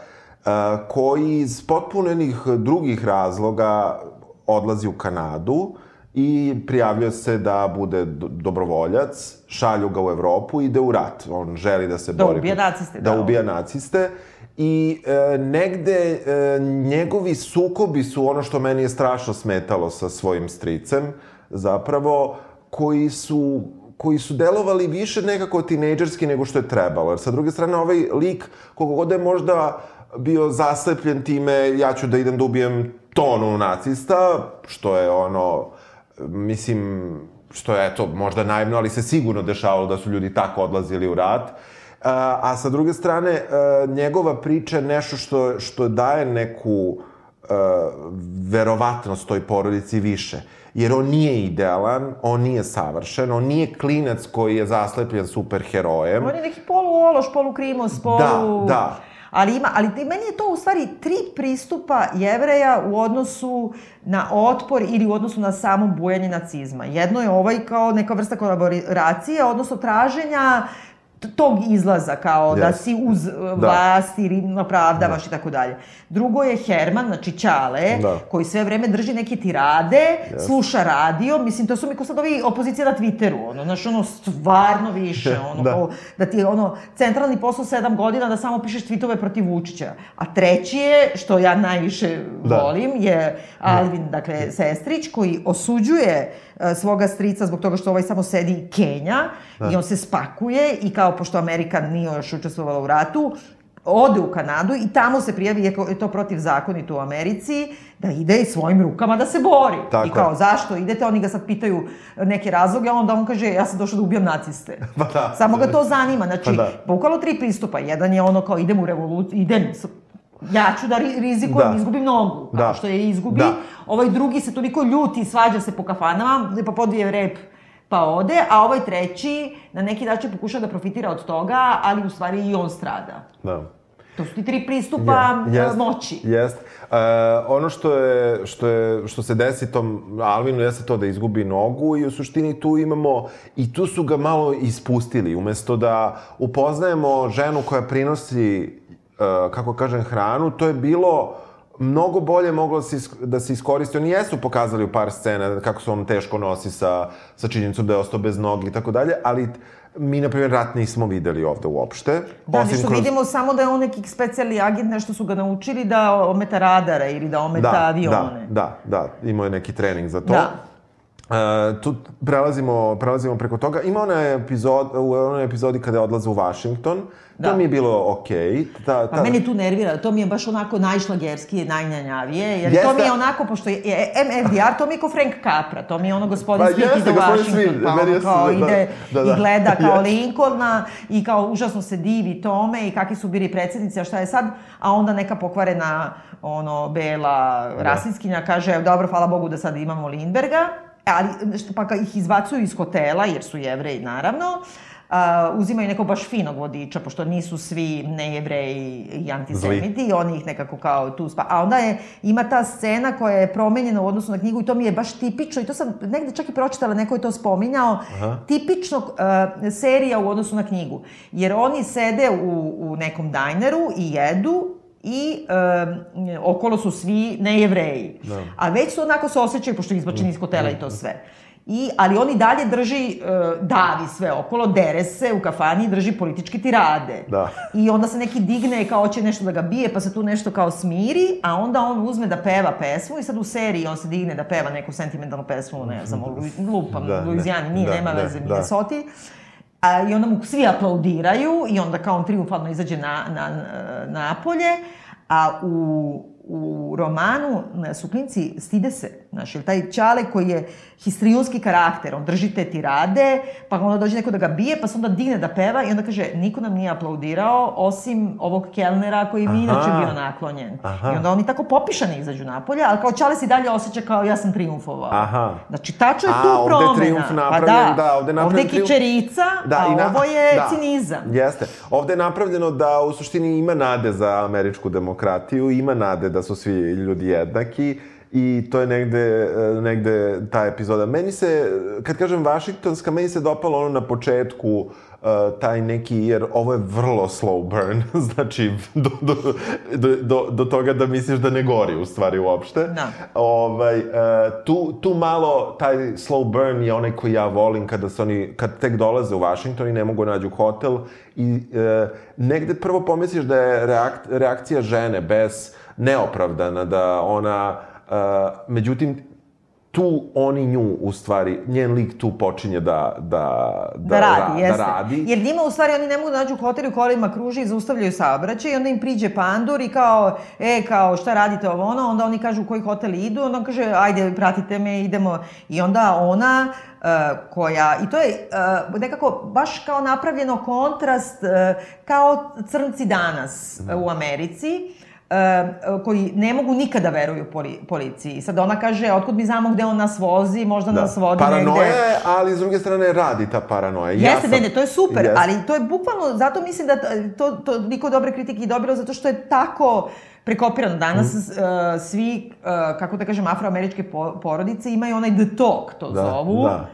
e, koji iz potpunenih drugih razloga odlazi u Kanadu i prijavljuje se da bude do- dobrovoljac, šalju ga u Evropu i ide u rat. On želi da se Da bori. ubija naciste, Da da. ubija naciste. I e, negde e, njegovi sukobi su ono što meni je strašno smetalo sa svojim stricem, zapravo, koji su koji su delovali više nekako tinejdžerski nego što je trebalo. Jer sa druge strane, ovaj lik, koliko god je možda bio zaslepljen time, ja ću da idem da ubijem tonu nacista, što je ono, mislim, što je, eto, možda naivno, ali se sigurno dešavalo da su ljudi tako odlazili u rat. A, a sa druge strane, e, njegova priča je nešto što, što daje neku e, verovatnost toj porodici više. Jer on nije idealan, on nije savršen, on nije klinac koji je zaslepljen superherojem. On je neki poluološ, polukrimos, polu... Da, da. Ali, ima, ali meni je to u stvari tri pristupa jevreja u odnosu na otpor ili u odnosu na samo bujanje nacizma. Jedno je ovaj kao neka vrsta kolaboracije, odnosno traženja tog izlaza, kao da Yes. si uz da. vlast ili opravdavaš Da. i tako dalje. Drugo je Herman, znači Ćale, Da. koji sve vreme drži neke tirade, sluša radio, mislim, to su mi ko sad ovi opozicija na Twitteru, ono, znaš, ono, stvarno više, <laughs> ono, Da. kao, da ti je, ono, centralni posao sedam godina da samo pišeš tweetove protiv Vučića. A treći je, što ja najviše Da. volim, je Alvin, dakle, sestrić, koji osuđuje svoga strica zbog toga što ovaj samo sedi i kenja i on se spakuje i kao, pošto Amerika nije još učestvovala u ratu, ode u Kanadu i tamo se prijavi, je to protivzakonito u Americi, da ide i svojim rukama da se bori. Tako I kao, je. zašto idete? Oni ga sad pitaju neke razloge, a onda on kaže, ja sam došao da ubijam naciste. <laughs> Pa da. Samo ga to zanima. Znači, Pa da. bukvalno tri pristupa. Jedan je ono kao, idem u revoluciju, idem, ja ću da ri- rizikujem, Da. izgubim nogu, Da. kao što je izgubi. Da. Ovaj drugi se toliko ljuti i svađa se po kafanama, pa podije rep pa ode, a ovaj treći na neki način pokušava da profitira od toga, ali u stvari i on strada. Da. To su ti tri pristupa Je- jest, moći. Jest. E, ono što, je, što, je, što se desi tom Alvinu jeste to da izgubi nogu i u suštini tu imamo, i tu su ga malo ispustili, umesto da upoznajemo ženu koja prinosi, e, kako kažem, hranu, to je bilo mnogo bolje moglo da se, da se iskoristi. Oni jesu pokazali u par scena kako se on teško nosi sa, sa činjenicom da je ostao bez nogi i tako dalje, ali mi, na primjer, rat nismo videli ovde uopšte. Da, nešto vidimo samo da je on neki specijalni agent, nešto su ga naučili da ometa radara ili da ometa avione. Da, da, da, imao je neki trening za to. Da. E, tu prelazimo, prelazimo preko toga. Ima ona epizod, u onoj epizodi kada odlaze u Washington, Da. to mi je bilo okej. Ta, Pa ta, mene tu nervira, to mi je baš onako najšlagerskije, najnjanjavije, jer Jeste. to mi je onako, pošto je, MFDR, to mi je ko Frank Capra, to mi je ono gospodin Pa Smith jeste, gospodin Washington, Smith, pa ono kao da, ide da, da. i gleda kao Jeste. Lincolna i kao užasno se divi tome i kakvi su bili predsjednici, a šta je sad, a onda neka pokvarena ono, bela rasistkinja kaže, "Evo, dobro, hvala Bogu da sad imamo Lindberga, ali što pa ih izbacuju iz hotela, jer su jevreji naravno, Uh, uzimaju nekog baš finog vodiča, pošto nisu svi nejevreji i antisemiti, i oni ih nekako kao tu spa... A onda je, ima ta scena koja je promenjena u odnosu na knjigu i to mi je baš tipično, i to sam negde čak i pročitala, neko je to spominjao, tipično uh, serija u odnosu na knjigu. Jer oni sede u, u nekom dajneru i jedu, i um, okolo su svi nejevreji. Da. A već su onako se osjećaju, pošto je izbačeni iz hotela i to sve. I, ali on i dalje drži, uh, davi sve okolo, dere se u kafani i drži političke tirade. Da. I onda se neki digne kao hoće nešto da ga bije, pa se tu nešto kao smiri, a onda on uzme da peva pesmu i sad u seriji on se digne da peva neku sentimentalnu pesmu, ne znam, <laughs> lupam, Da, da, Luizijani, nije, da, nema da, veze, da. Minnesota. A, I onda mu svi aplaudiraju i onda kao on triumfalno izađe na, na, napolje, a u, u romanu su klinci stide se, znaš, jer taj Ćale koji je histrijonski karakter, on drži te tirade, pa onda dođe neko da ga bije, pa se onda digne da peva i onda kaže, niko nam nije aplaudirao, osim ovog kelnera koji mi inače bio naklonjen. Aha. I onda oni tako popišani izađu napolje, ali kao Ćale se i dalje osjeća kao ja sam triumfovao. Aha. Znači, tačno je A, tu ovde je promena. trijumf pa napravljen, da, da, ovde je napravljen Ovde je kičerica, a i na- ovo je da. cinizam. Jeste. Ovde je napravljeno da u suštini ima nade za američku demokratiju, ima nade da su svi ljudi jednaki i to je negde, e, negde ta epizoda. Meni se, kad kažem Vašingtonska, meni se dopalo ono na početku e, taj neki, jer ovo je vrlo slow burn, <laughs> znači do, do, do, do, do toga da misliš da ne gori u stvari uopšte. Da. Ovaj, e, tu, tu malo taj slow burn je onaj koji ja volim kada se oni, kad tek dolaze u Washington i ne mogu nađu hotel i negde prvo pomisliš da je reak, reakcija žene bez neopravdana, da ona, međutim, tu oni nju, u stvari, njen lik tu počinje da, da, Da, radi, ra- jeste. da radi. Jer njima u stvari oni ne mogu da nađu hotel u kolima kruži i zaustavljaju saobraćaj i onda im priđe pandur i kao, e, kao, šta radite ovo ono, onda oni kažu u koji hotel idu, onda on kaže, ajde, pratite me, idemo. I onda ona, uh, koja, i to je uh, nekako baš kao napravljeno kontrast, uh, kao crnci danas uh, u Americi, koji ne mogu nikada veruju poli, policiji. Sad ona kaže, otkud mi znamo gde on nas vozi, možda Da. nas vodi Paranoja negde. je, ali s druge strane radi ta paranoja. Ja Jeste, sam- ne, ne, to je super, Jeste. ali to je bukvalno, zato mislim da to, to niko dobre kritike i dobilo, zato što je tako prekopirano. Danas mm. uh, svi, uh, kako da kažem, afroameričke po, porodice imaju onaj the talk, to Da, zovu. da.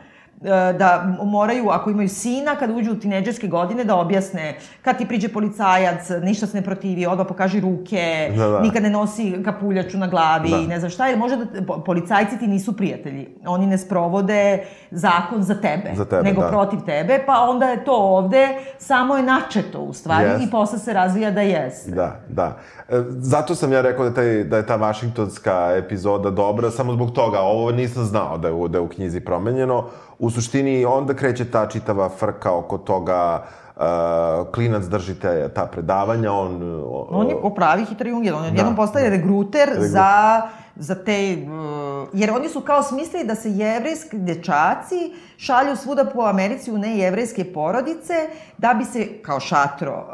E, da moraju, ako imaju sina, kada uđu u tineđerske godine, da objasne kad ti priđe policajac, ništa se ne protivi, odmah pokaži ruke, Da, da. nikad ne nosi kapuljaču na glavi, Da. ne znam šta, jer može da, po- policajci ti nisu prijatelji. Oni ne sprovode zakon za tebe, Za tebe, nego da. protiv tebe, pa onda je to ovde, samo je načeto u stvari Jest. i posle se razvija da jeste. Da, da. E, Zato sam ja rekao da, taj, da je ta vašingtonska epizoda dobra, samo zbog toga. Ovo nisam znao da je, u, da je u knjizi promenjeno. U suštini, onda kreće ta čitava frka oko toga, uh, klinac drži te, ta predavanja, on... o- On je pravi Hitler Junger, on je jednom postaje regruter za, za te... uh, jer oni su kao smislili da se jevrejski dečaci šalju svuda po Americi u nejevrejske porodice da bi se, kao šatro,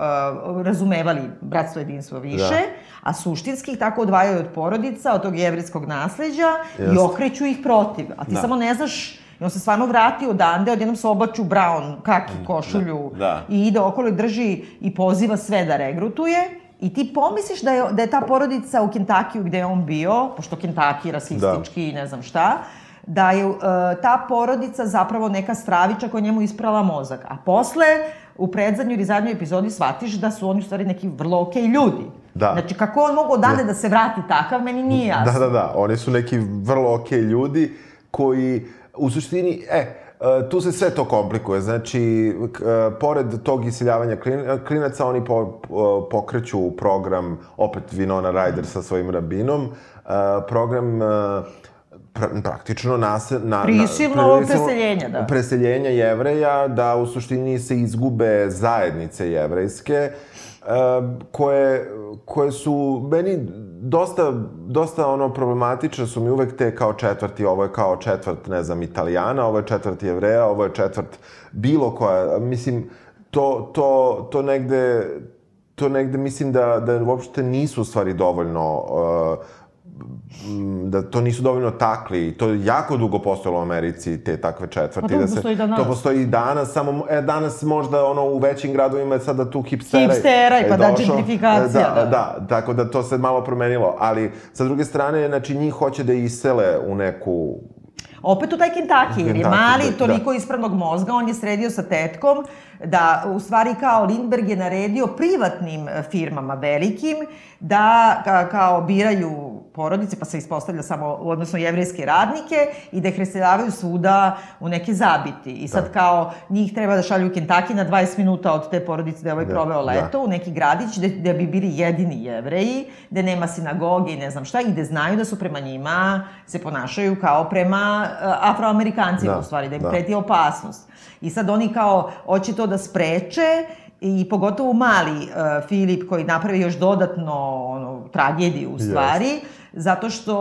uh, razumevali bratstvo jedinstvo više, Da. a suštinski ih tako odvajaju od porodica, od tog jevrejskog nasleđa i okreću ih protiv. A ti Da. samo ne znaš I on se stvarno vrati odande, odjednom se oblači u brown, kaki, košulju Da, da. i ide okolo i drži i poziva sve da regrutuje. I ti pomisliš da je, da je ta porodica u Kentakiju gde je on bio, pošto Kentucky rasistički i ne znam šta, da je uh, ta porodica zapravo neka straviča koja je njemu isprala mozak. A posle, u predzadnjoj ili zadnjoj epizodi shvatiš da su oni u stvari neki vrlo okej ljudi. Da. Znači, kako on mogu odande da se vrati takav, meni nije jasno. Da, da, da. Oni su neki vrlo okej ljudi koji, u suštini, e, e, tu se sve to komplikuje. Znači, e, pored tog isiljavanja klin- klinaca, oni po, po- pokreću program, opet Winona Ryder sa svojim rabinom, e, program pra, praktično nas, na, na, Prisilno preseljenja, da. preseljenja jevreja, da u suštini se izgube zajednice jevrejske, koje, koje su meni dosta, dosta ono problematične su mi uvek te kao četvrti, ovo je kao četvrt, ne znam, italijana, ovo je četvrt jevreja, ovo je četvrt bilo koja, mislim, to, to, to negde, to negde mislim da, da uopšte nisu stvari dovoljno uh, da to nisu dovoljno takli. To je jako dugo postojalo u Americi, te takve četvrti. Pa to da postoji i danas. To postoji i danas, samo e, danas možda ono u većim gradovima je sada tu hipstera. Hipstera i je pa da, došao. gentrifikacija, Da, da. da, tako da to se malo promenilo. Ali, sa druge strane, znači, njih hoće da isele u neku Opet u taj Kentucky, jer je mali, da, toliko da. ispravnog mozga, on je sredio sa tetkom da, u stvari, kao Lindberg je naredio privatnim e, firmama velikim da ka, kao biraju porodice, pa se ispostavlja samo, odnosno jevrejske radnike, i da ih reseljavaju svuda u neke zabiti. I sad kao njih treba da šalju u Kentucky na 20 minuta od te porodice da je ovaj Da, proveo da. leto, u neki gradić gde, gde bi bili jedini jevreji, gde nema sinagoge i ne znam šta, i gde znaju da su prema njima se ponašaju kao prema uh, afroamerikancima, Da, u stvari, da im da. preti opasnost. I sad oni kao hoće to da spreče, i pogotovo mali uh, Filip koji napravi još dodatno ono, tragediju u stvari, zato što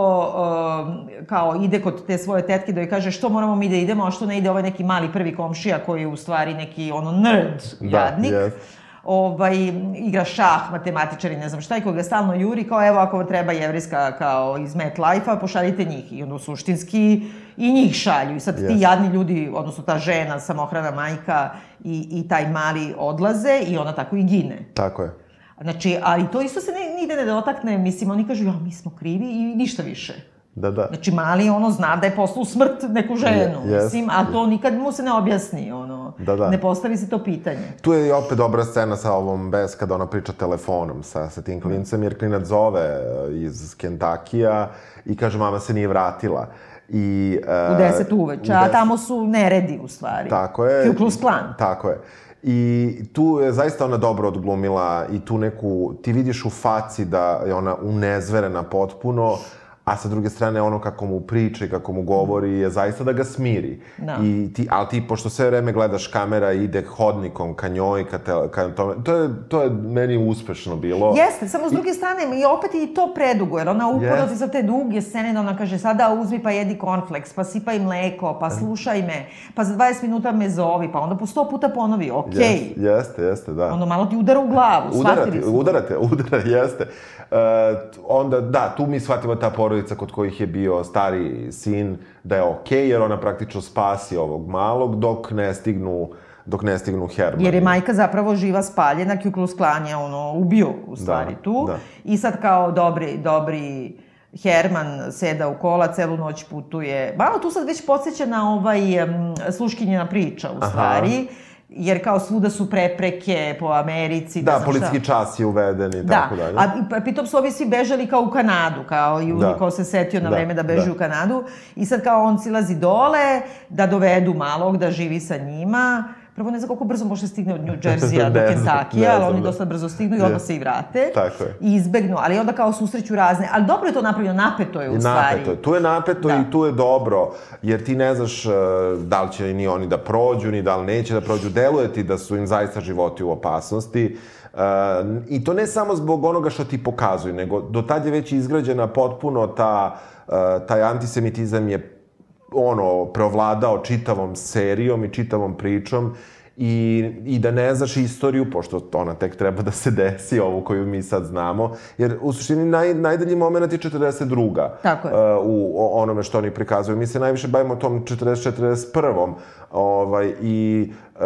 um, kao ide kod te svoje tetke da joj kaže što moramo mi da idemo, a što ne ide ovaj neki mali prvi komšija koji je u stvari neki ono nerd Da, jadnik jest. ovaj, igra šah, matematičar i ne znam šta, i koga stalno juri, kao evo ako vam treba jevrijska kao iz MetLife-a, pošaljite njih. I onda suštinski i njih šalju. I sad ti Yes. jadni ljudi, odnosno ta žena, samohrana majka i, i taj mali odlaze i ona tako i gine. Tako je. Znači, ali to isto se ne, nigde ne dotakne, mislim, oni kažu, ja, mi smo krivi i ništa više. Da, da. Znači, mali, ono, zna da je poslao smrt neku ženu, Je- yes. mislim, a to nikad mu se ne objasni, ono. Da, da. Ne postavi se to pitanje. Tu je opet dobra scena sa ovom Bes kada ona priča telefonom sa, sa tim klincem, jer klinac zove e, iz Kentakija i kaže mama se nije vratila. I, e, U 10 uveče, a 10 tamo su neredi u stvari. Tako je. Ku Klux Klan. Tako je. I tu je zaista ona dobro odglumila i tu neku, ti vidiš u faci da je ona unezverena potpuno, a sa druge strane ono kako mu priča i kako mu govori je zaista da ga smiri. Da. I ti, ali ti, pošto sve vreme gledaš kamera i ide hodnikom ka njoj, ka, te, ka tome, to je, to je meni uspešno bilo. Jeste, samo s druge strane, i opet je i to predugo, jer ona uporno ti sa te duge scene, da ona kaže, sada uzmi pa jedi cornflakes, pa sipaj mleko, pa slušaj me, pa za 20 minuta me zovi, pa onda po 100 puta ponovi, okej. Jeste, jeste, jeste, da. Ono malo ti udara u glavu, Udarate, shvatili smo. udarate, <laughs> udara, jeste. E, onda, da, tu mi shvatimo ta porodica kod kojih je bio stari sin, da je okej, jer ona praktično spasi ovog malog, dok ne stignu, dok ne stignu Herman. Jer je majka zapravo živa spaljena, Ku Klux Klan je ono ubio u stvari Da, tu. da. I sad kao dobri, dobri Herman seda u kola, celu noć putuje. Malo tu sad već podsjeća na ovaj um, sluškinjena priča u Aha. Jer kao svuda su prepreke po Americi. ne Da, znam šta. čas je uveden i Da, tako dalje. a i pa- pritom su ovi svi bežali kao u Kanadu, kao i Da. ko se setio na Da, vreme da beži da. u Kanadu. I sad kao on silazi dole, da dovedu malog, da živi sa njima. Prvo ne znam koliko brzo može stigne od New <laughs> Jersey-a do Kentakija, ali oni da. dosta brzo stignu i odmah se i vrate. Tako je. I izbegnu, ali onda kao susreću razne. Ali dobro je to napravljeno, napeto je u I stvari. napeto je. Tu je napeto Da. i tu je dobro, jer ti ne znaš uh, da li će ni oni da prođu, ni da li neće da prođu. Deluje ti da su im zaista životi u opasnosti. Uh, I to ne samo zbog onoga što ti pokazuju, nego do tad je već izgrađena potpuno ta, uh, taj antisemitizam je ono, preovladao čitavom serijom i čitavom pričom i, i da ne znaš istoriju, pošto ona tek treba da se desi, ovu koju mi sad znamo, jer u suštini naj, najdalji moment je 42. Tako je. Uh, u onome što oni prikazuju. Mi se najviše bavimo tom 40-41. Ovaj, I uh,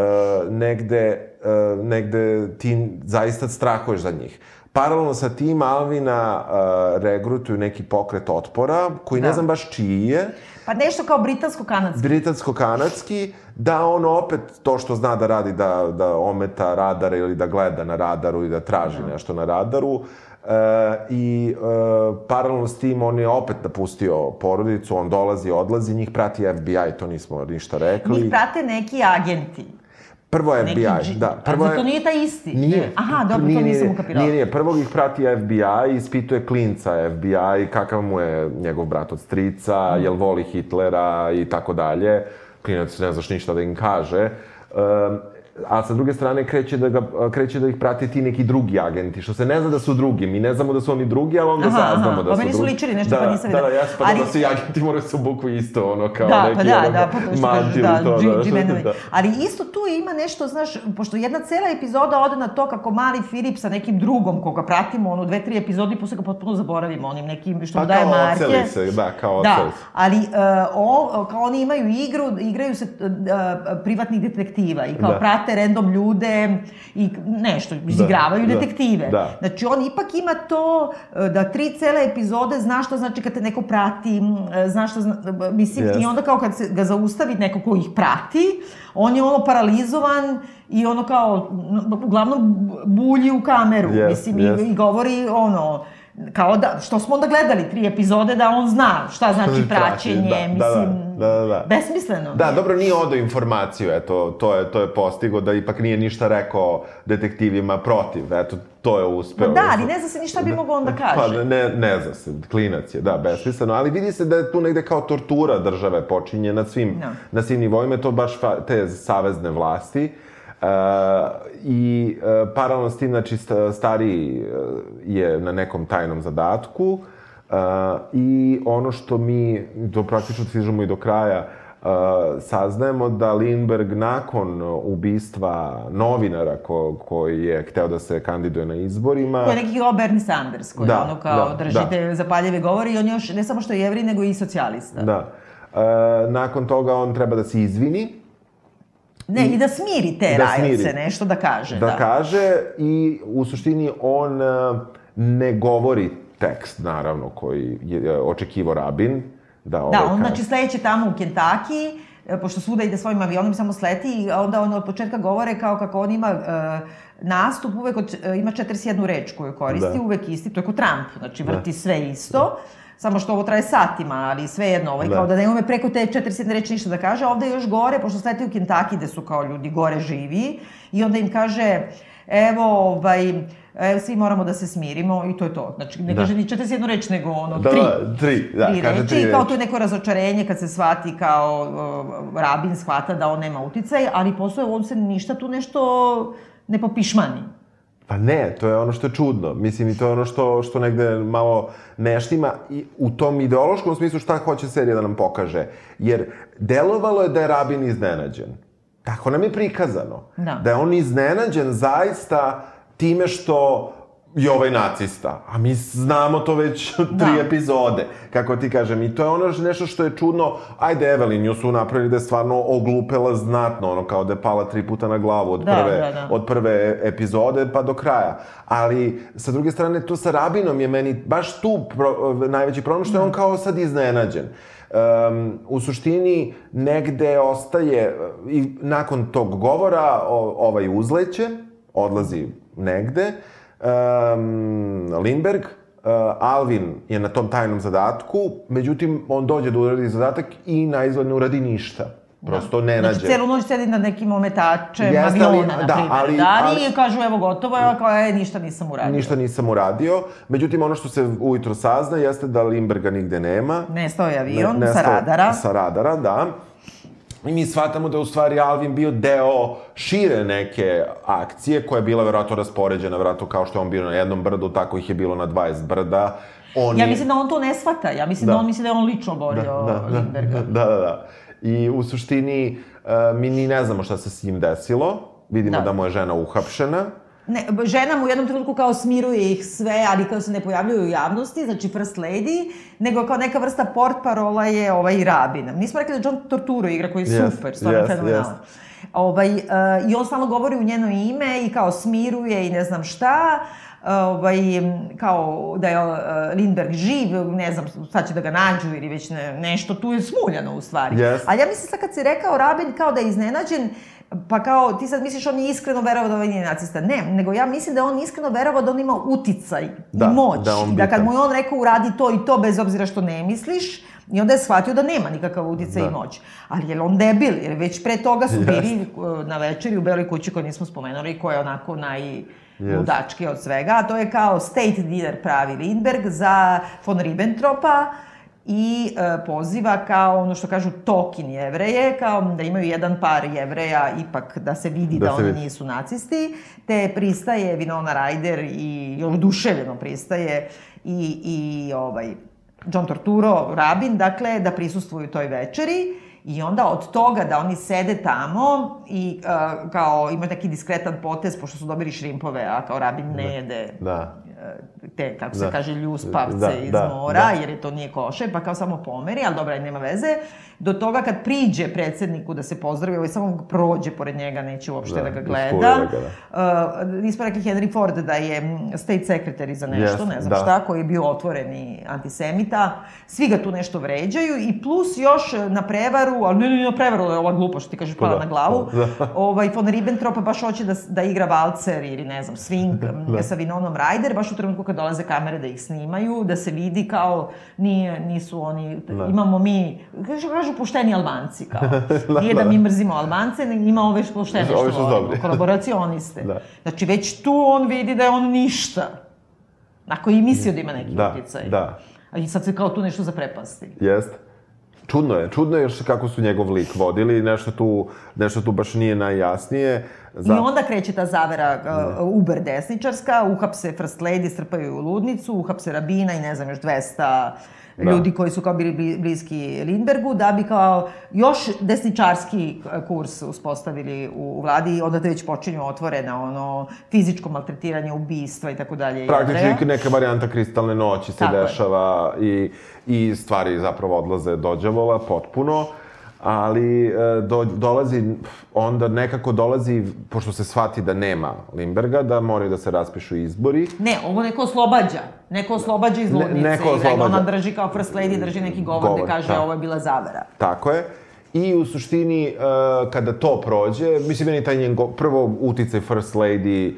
negde, uh, negde ti zaista strahuješ za njih. Paralelno sa tim Alvina uh, regrutuju neki pokret otpora, koji Da. ne znam baš čiji je, Pa nešto kao britansko-kanadski. britansko-kanadski, da on opet to što zna da radi, da, da ometa radar ili da gleda na radaru i da traži nešto na radaru. E, I e, paralelno s tim on je opet napustio porodicu, on dolazi, odlazi, njih prati FBI, to nismo ništa rekli. Njih prate neki agenti. Prvo Neki FBI, dži- da. Prvo A to nije taj isti? Nije. Aha, dobro, Nije, to nisam ukapirala. Nije, nije. Prvog ih prati FBI, ispituje klinca FBI, kakav mu je njegov brat od strica, Mhm. jel voli Hitlera i tako dalje. Klinac ne znaš ništa da im kaže. Um, a sa druge strane kreće da, ga, kreće da ih prate ti neki drugi agenti, što se ne zna da su drugi. Mi ne znamo da su oni drugi, ali onda Aha, aha. saznamo da Pa su meni su drugi. ličili nešto, da, pa nisam Da, da, videla. ja pa Ali- da svi agenti moraju se obuku isto, ono, kao Da, neki, pa da, ono, da, pa to mantil da, to, da, džimenovi. da. Ali isto tu ima nešto, znaš, pošto jedna cela epizoda ode na to kako mali Filip sa nekim drugom koga pratimo, ono, dve, tri epizode i posle ga potpuno zaboravimo, onim nekim što mu Pa daje kao marke. oceli se, da, kao Da, se. ali uh, o, kao oni imaju igru, igraju se uh, privatnih detektiva i kao Da. prate random ljude i nešto, izigravaju da, detektive. da. Znači, on ipak ima to uh, da tri cele epizode zna što znači kad te neko prati, uh, zna što zna, mislim, Jeste. i onda kao kad se ga zaustavi neko ko ih prati, on je ono paralizovan i ono kao, uglavnom bulji u kameru, Jest, mislim, jest. i, i govori ono, kao da, što smo onda gledali tri epizode da on zna šta znači <laughs> praćenje, Da, da, mislim, da, da, da. besmisleno. Da, dobro, nije odao informaciju, eto, to je, to je postigo, da ipak nije ništa rekao detektivima protiv, eto, to je uspeo. Ma da, ali ne zna se ni šta bi mogao onda kaže. Pa ne, ne zna se, klinac je, da, besmisleno, ali vidi se da je tu negde kao tortura države počinje na svim, Da. na svim nivoima, to baš fa, te savezne vlasti. Uh, I uh, paralelno s tim, znači, sta- stariji uh, je na nekom tajnom zadatku uh, i ono što mi, to praktično stižemo i do kraja, uh, saznajemo da Lindberg nakon ubistva novinara ko, koji je hteo da se kandiduje na izborima... Ko je neki kao Bernie Sanders, koji Da, ono kao da, držite zapaljive govori i on još ne samo što je jevri, nego i socijalista. Da. E, nakon toga on treba da se izvini, Ne, i da smiri te Da rajevce, smiri. nešto da kaže. da, kaže i u suštini on e, ne govori tekst, naravno, koji je e, očekivo Rabin. Da, ovaj Da, on kaže. znači sledeće tamo u Kentucky, e, pošto svuda ide svojim avionom, samo sleti i onda on od početka govore kao kako on ima e, nastup, uvek od, e, ima 41 reč koju koristi, Da. uvek isti, to je kao Trump, znači vrti sve isto. Samo što ovo traje satima, ali svejedno, ovaj, Da. kao da ne ume preko te 41 reči ništa da kaže, ovde je još gore, pošto sleti u Kentucky, gde su kao ljudi gore živi, i onda im kaže, evo, ovaj, evo, svi moramo da se smirimo, i to je to. Znači, ne Da. kaže ni 41 reč, nego ono, Da, tri da, tri, da, tri kaže reči, tri i kao reči. to je neko razočarenje kad se shvati kao uh, rabin shvata da on nema uticaj, ali posle on se ništa tu nešto ne popišmani. Pa ne, to je ono što je čudno. Mislim, i to je ono što, što negde malo neštima i u tom ideološkom smislu šta hoće serija da nam pokaže. Jer delovalo je da je Rabin iznenađen. Tako nam je prikazano. Da. Da je on iznenađen zaista time što je ovaj nacista. A mi znamo to već <laughs> tri Da. epizode, kako ti kažem. I to je ono nešto što je čudno. Ajde, Evelyn, nju su napravili da je stvarno oglupela znatno, ono kao da je pala tri puta na glavu od Da, prve, da, da. od prve epizode pa do kraja. Ali, sa druge strane, to sa Rabinom je meni baš tu pro, najveći problem, što je on kao sad iznenađen. Um, u suštini, negde ostaje, i nakon tog govora, o, ovaj uzleće, odlazi negde, um, Lindberg, uh, Alvin je na tom tajnom zadatku, međutim, on dođe da uradi zadatak i na izgled ne uradi ništa. Prosto ne nađe. Znači, celu noć sedi na nekim ometačem Jeste, ali- aviona, na da, primjer. ali- da, ali- i kažu, evo, gotovo je, a kao, e, ništa nisam uradio. Ništa nisam uradio. Međutim, ono što se ujutro sazna jeste da Limberga nigde nema. Nestao je avion Ne- sa nestao- radara. Sa radara, da. I mi shvatamo da je u stvari Alvin bio deo šire neke akcije koja je bila verovatno raspoređena, verovatno kao što je on bio na jednom brdu, tako ih je bilo na 20 brda. On Ja je- mislim da on to ne shvata. Ja mislim da, Da. on misli da je on lično borio da, da, Lindberga. da, da, da. i u suštini uh, mi ni ne znamo šta se s njim desilo. Vidimo da, Da. da mu je žena uhapšena. Ne, žena mu u jednom trenutku kao smiruje ih sve, ali kao se ne pojavljuju u javnosti, znači first lady, nego kao neka vrsta port parola je ovaj Rabin. Mi smo rekli da John Torturo igra koji je Jest, super, stvarno jest, fenomenalan. Ovaj, uh, I on stalno govori u njeno ime i kao smiruje i ne znam šta, ovaj, kao da je uh, Lindbergh živ, ne znam, sad će da ga nađu ili već ne, nešto, tu je smuljano u stvari. Yes. Ali ja mislim sad kad si rekao Rabin kao da je iznenađen, pa kao ti sad misliš on je iskreno verovao da ovaj nije nacista. Ne, nego ja mislim da je on iskreno verovao da on ima uticaj Da, i moć. da je on da kad mu je on rekao uradi to i to bez obzira što ne misliš, i onda je shvatio da nema nikakav uticaj Da. i moć. Ali je on debil, jer već pre toga su <laughs> bili uh, na večeri u Beloj kući koju nismo spomenuli, koja je onako naj ludački od svega, a to je kao state dinner pravi Lindbergh za von Ribbentropa i e, poziva kao ono što kažu tokin jevreje, kao da imaju jedan par jevreja ipak da se vidi da, Da se oni vidi. nisu nacisti, te pristaje Winona Ryder i oduševljeno pristaje i, i ovaj, John Torturo, Rabin, dakle, da prisustvuju toj večeri i onda od toga da oni sede tamo i uh, kao ima neki diskretan potez, pošto su dobili šrimpove, a kao Rabin ne jede Da. Te, kako se Da. kaže, ljuspavce Da, iz da, mora, da. jer je to nije koše, pa kao samo pomeri, ali dobra, nema veze. Do toga kad priđe predsedniku da se pozdravi, ovaj samo prođe pored njega, neće uopšte da, Da, ga uspore gleda. da Uh, nismo rekli Henry Ford da je state secretary za nešto, Jeste, ne znam da. šta, koji je bio otvoreni antisemita. Svi ga tu nešto vređaju i plus još na prevaru, ali ne, ne, na prevaru je ova glupa što ti kažeš pala da, na glavu, da. <laughs> ovaj, von Ribbentrop baš hoće da, da igra valcer ili ne znam, swing da. sa Vinonom Ryder, baš u trenutku kad dolaze kamere da ih snimaju, da se vidi kao nije, nisu oni, Da. imamo mi, kažu, kažu pošteni Albanci kao. <laughs> Nije da mi mrzimo Albance, nego ima ove poštene što Ovi što volimo, <laughs> kolaboracioniste. Da. Znači već tu on vidi da je on ništa. Ako i mislio da ima neki Da, uticaj. da. I sad se kao tu nešto zaprepasti. Jeste. Čudno je, čudno je još kako su njegov lik vodili, nešto tu, nešto tu baš nije najjasnije. I onda kreće ta zavera uh, uber desničarska, uhapse First Lady, strpaju ju u ludnicu, uhapse Rabina i ne znam još 200 Da. ljudi koji su kao bili bli- bliski Lindbergu, da bi kao još desničarski kurs uspostavili u, vladi i onda te već počinju otvorena ono fizičko maltretiranje, ubistva i tako dalje. Praktično neka varijanta kristalne noći se Tako je. dešava i, i stvari zapravo odlaze do đavola potpuno. Ali e, do, dolazi, onda nekako dolazi, pošto se shvati da nema Limberga, da moraju da se raspišu izbori. Ne, ovo neko oslobađa. Neko oslobađa iz Ne- ludnice. neko i da oslobađa. ona drži kao first lady, drži neki govor, Govor, gde kaže da. ovo je bila zavera. Tako je. I u suštini, e, kada to prođe, mislim, meni taj njen, prvo uticaj First Lady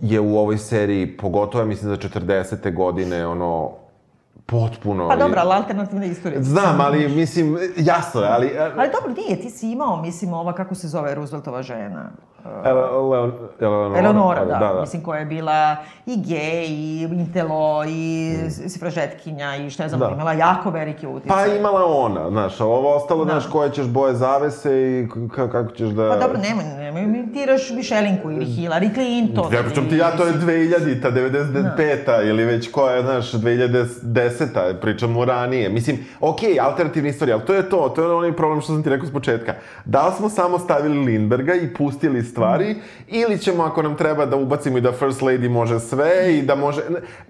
je u ovoj seriji, pogotovo, mislim, za 40. godine, ono, potpuno... Pa dobro, ali alternativna istorija. Znam, ali, mislim, jasno je, ali... e, Ali dobro, nije, ti si imao, mislim, ova, kako se zove, Rooseveltova žena. Ele, Leon, Eleonora, Eleonora, da, da, da. mislim, koja je bila i gej, i intelo, i mm. sifražetkinja, i šta je znam, Da. imala jako velike uticaje. Pa imala ona, znaš, a ovo ostalo, Da. znaš, koje ćeš boje zavese i kako ćeš da... Pa dobro, nemoj, nemoj mi tiraš Mišelinku ili Hillary Clinton. Ja pričam ti ja, to je 2000-ta, 95-ta ili već koja je, znaš, 2010-ta, pričamo ranije. Mislim, okej, okay, alternativna istorija, ali to je to, to je onaj problem što sam ti rekao s početka. Da li smo samo stavili Lindberga i pustili stvari, ili ćemo, ako nam treba, da ubacimo i da First Lady može sve i da može...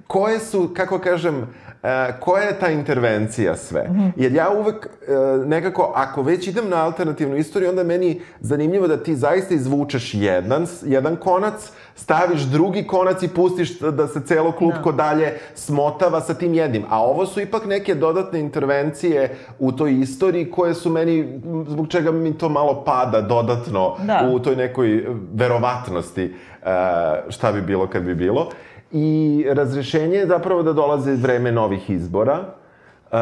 Koje su, kako kažem, e, koja je ta intervencija sve? Jer ja uvek e, nekako, ako već idem na alternativnu istoriju, onda meni zanimljivo da ti zaista izvučeš jedan, jedan konac, staviš drugi konac i pustiš da se celo klupko dalje smotava sa tim jednim. A ovo su ipak neke dodatne intervencije u toj istoriji koje su meni, zbog čega mi to malo pada dodatno Da. u toj nekoj verovatnosti e, šta bi bilo kad bi bilo. I razrešenje je zapravo da dolaze vreme novih izbora. Uh,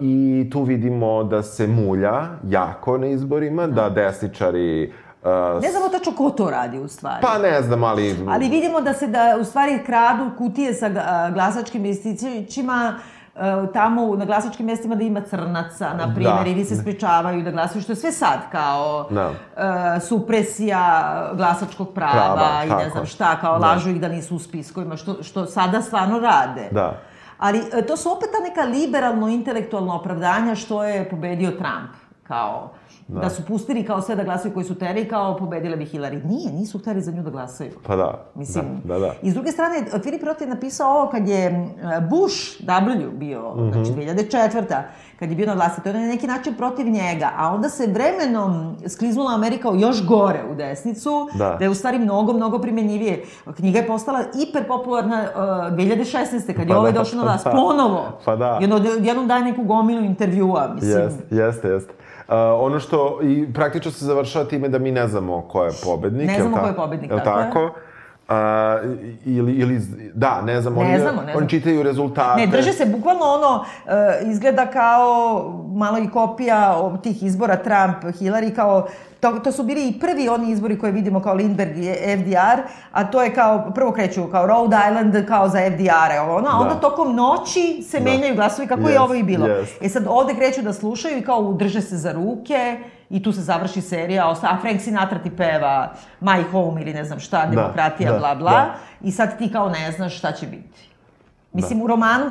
I tu vidimo da se mulja jako na izborima, da desničari... Uh, Ne znamo tačno ko to radi u stvari. pa ne znam, ali... Ali vidimo da se da u stvari kradu kutije sa a, glasačkim listićima e, tamo na glasačkim mestima da ima crnaca, na primjer, Da. ili se sprečavaju da glasaju, što je sve sad kao Da. e, supresija glasačkog prava, Prava, i ne znam šta, kao Da. lažu ih da nisu u spiskovima, što, što sada stvarno rade. Da. Ali e, to su opet ta neka liberalno-intelektualna opravdanja što je pobedio Trump. Kao da. da su pustili kao sve da glasaju koji su teri i kao pobedila bi Hillary. Nije, nisu teri za nju da glasaju. Pa da. Mislim, da, da, da. I s druge strane, Filip Roth je napisao ovo kad je Bush W bio, mm -hmm. znači 2004 kad je bio na vlasti, to je na neki način protiv njega, a onda se vremenom skliznula Amerika još gore u desnicu, da, da je u stvari mnogo, mnogo primenjivije. Knjiga je postala hiperpopularna uh, 2016. kad je pa ovaj da, došao na vlast, pa, ponovo. Pa da. I jednom daje neku gomilu intervjua, mislim. Jeste, jeste, jeste. Uh, ono što i praktično se završava time da mi ne znamo ko je pobednik. Ne znamo ko je pobednik, tako, tako je. A, ili, ili, da, ne znam, ne oni, znamo, ne oni čitaju rezultate. Ne, drže se bukvalno ono, uh, izgleda kao malo i kopija tih izbora Trump, Hillary, kao To, to su bili i prvi oni izbori koje vidimo kao Lindbergh i FDR, a to je kao, prvo kreću kao Rhode Island, kao za FDR-e, ono, a onda da. tokom noći se da. menjaju glasovi, kako yes, je ovo i bilo. Yes. E sad ovde kreću da slušaju i kao drže se za ruke, i tu se završi serija, a Frank Sinatra ti peva My Home ili ne znam šta, da, demokratija, da, bla, bla, da. i sad ti kao ne znaš šta će biti. Mislim, da. u romanu, e,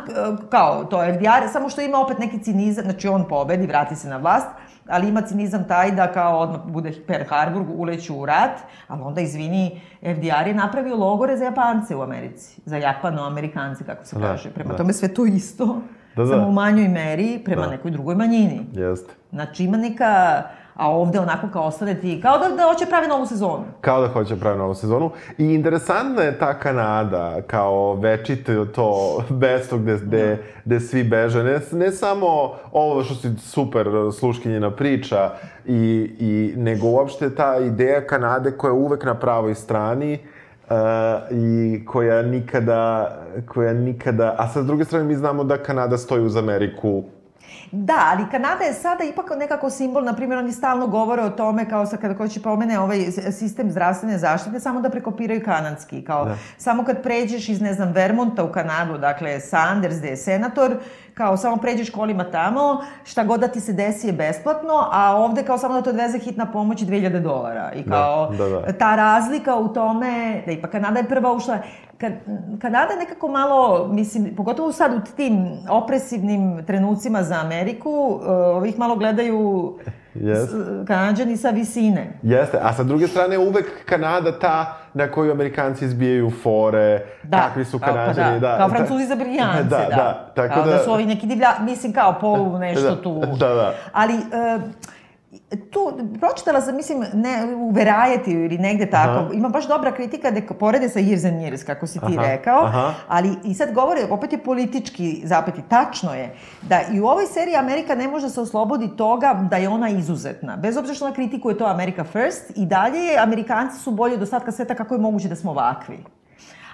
kao, to je FDR, samo što ima opet neki cinizam, znači on pobedi, vrati se na vlast, ali ima cinizam taj da kao odmah bude Pearl Harbor, uleću u rat, ali onda, izvini, FDR je napravio logore za Japance u Americi, za Japano-Amerikance, kako se da, kaže. Prema da. tome sve to isto, da, da. samo u manjoj meri, prema da. nekoj drugoj manjini. Jeste. Znači, ima neka a ovde onako kao ostane ti, kao da, da hoće pravi novu sezonu. Kao da hoće pravi novu sezonu. I interesantna je ta Kanada, kao večite to <laughs> mesto gde, gde, da. gde svi beže. Ne, ne samo ovo što si super sluškinjena priča, i, i, nego uopšte ta ideja Kanade koja je uvek na pravoj strani, Uh, i koja nikada, koja nikada, a sa druge strane mi znamo da Kanada stoji uz Ameriku Da, ali Kanada je sada ipak nekako simbol, na primjer, oni stalno govore o tome, kao sa kada će pomene ovaj sistem zdravstvene zaštite, samo da prekopiraju kanadski, kao da. samo kad pređeš iz, ne znam, Vermonta u Kanadu, dakle, Sanders, gde je senator, kao samo pređeš kolima tamo, šta god da ti se desi je besplatno, a ovde kao samo da te odveze hitna pomoć 2000 dolara. I da, kao da, da, da. ta razlika u tome, da ipak Kanada je prva ušla, kad, Kanada je nekako malo, mislim, pogotovo sad u tim opresivnim trenucima za Ameriku, uh, ovih malo gledaju <laughs> yes. Kanadžani sa visine. Jeste, a sa druge strane uvek Kanada ta na koju Amerikanci izbijaju fore, da. kakvi su Kanadžani. Da, da, kao Francuzi za briljance, <laughs> da. Da, da. Tako kao da, da su ovi neki divlja, mislim kao polu <laughs> nešto da, tu. Da, da. Ali, uh, tu, pročitala sam, mislim, ne, u Variety ili negde tako, aha. ima baš dobra kritika da porede sa Years and Years, kako si ti aha, rekao, aha. ali i sad govore, opet je politički zapeti, tačno je, da i u ovoj seriji Amerika ne može se oslobodi toga da je ona izuzetna. Bez obzira što ona kritikuje to America First, i dalje je, Amerikanci su bolji od ostatka sveta, kako je moguće da smo ovakvi.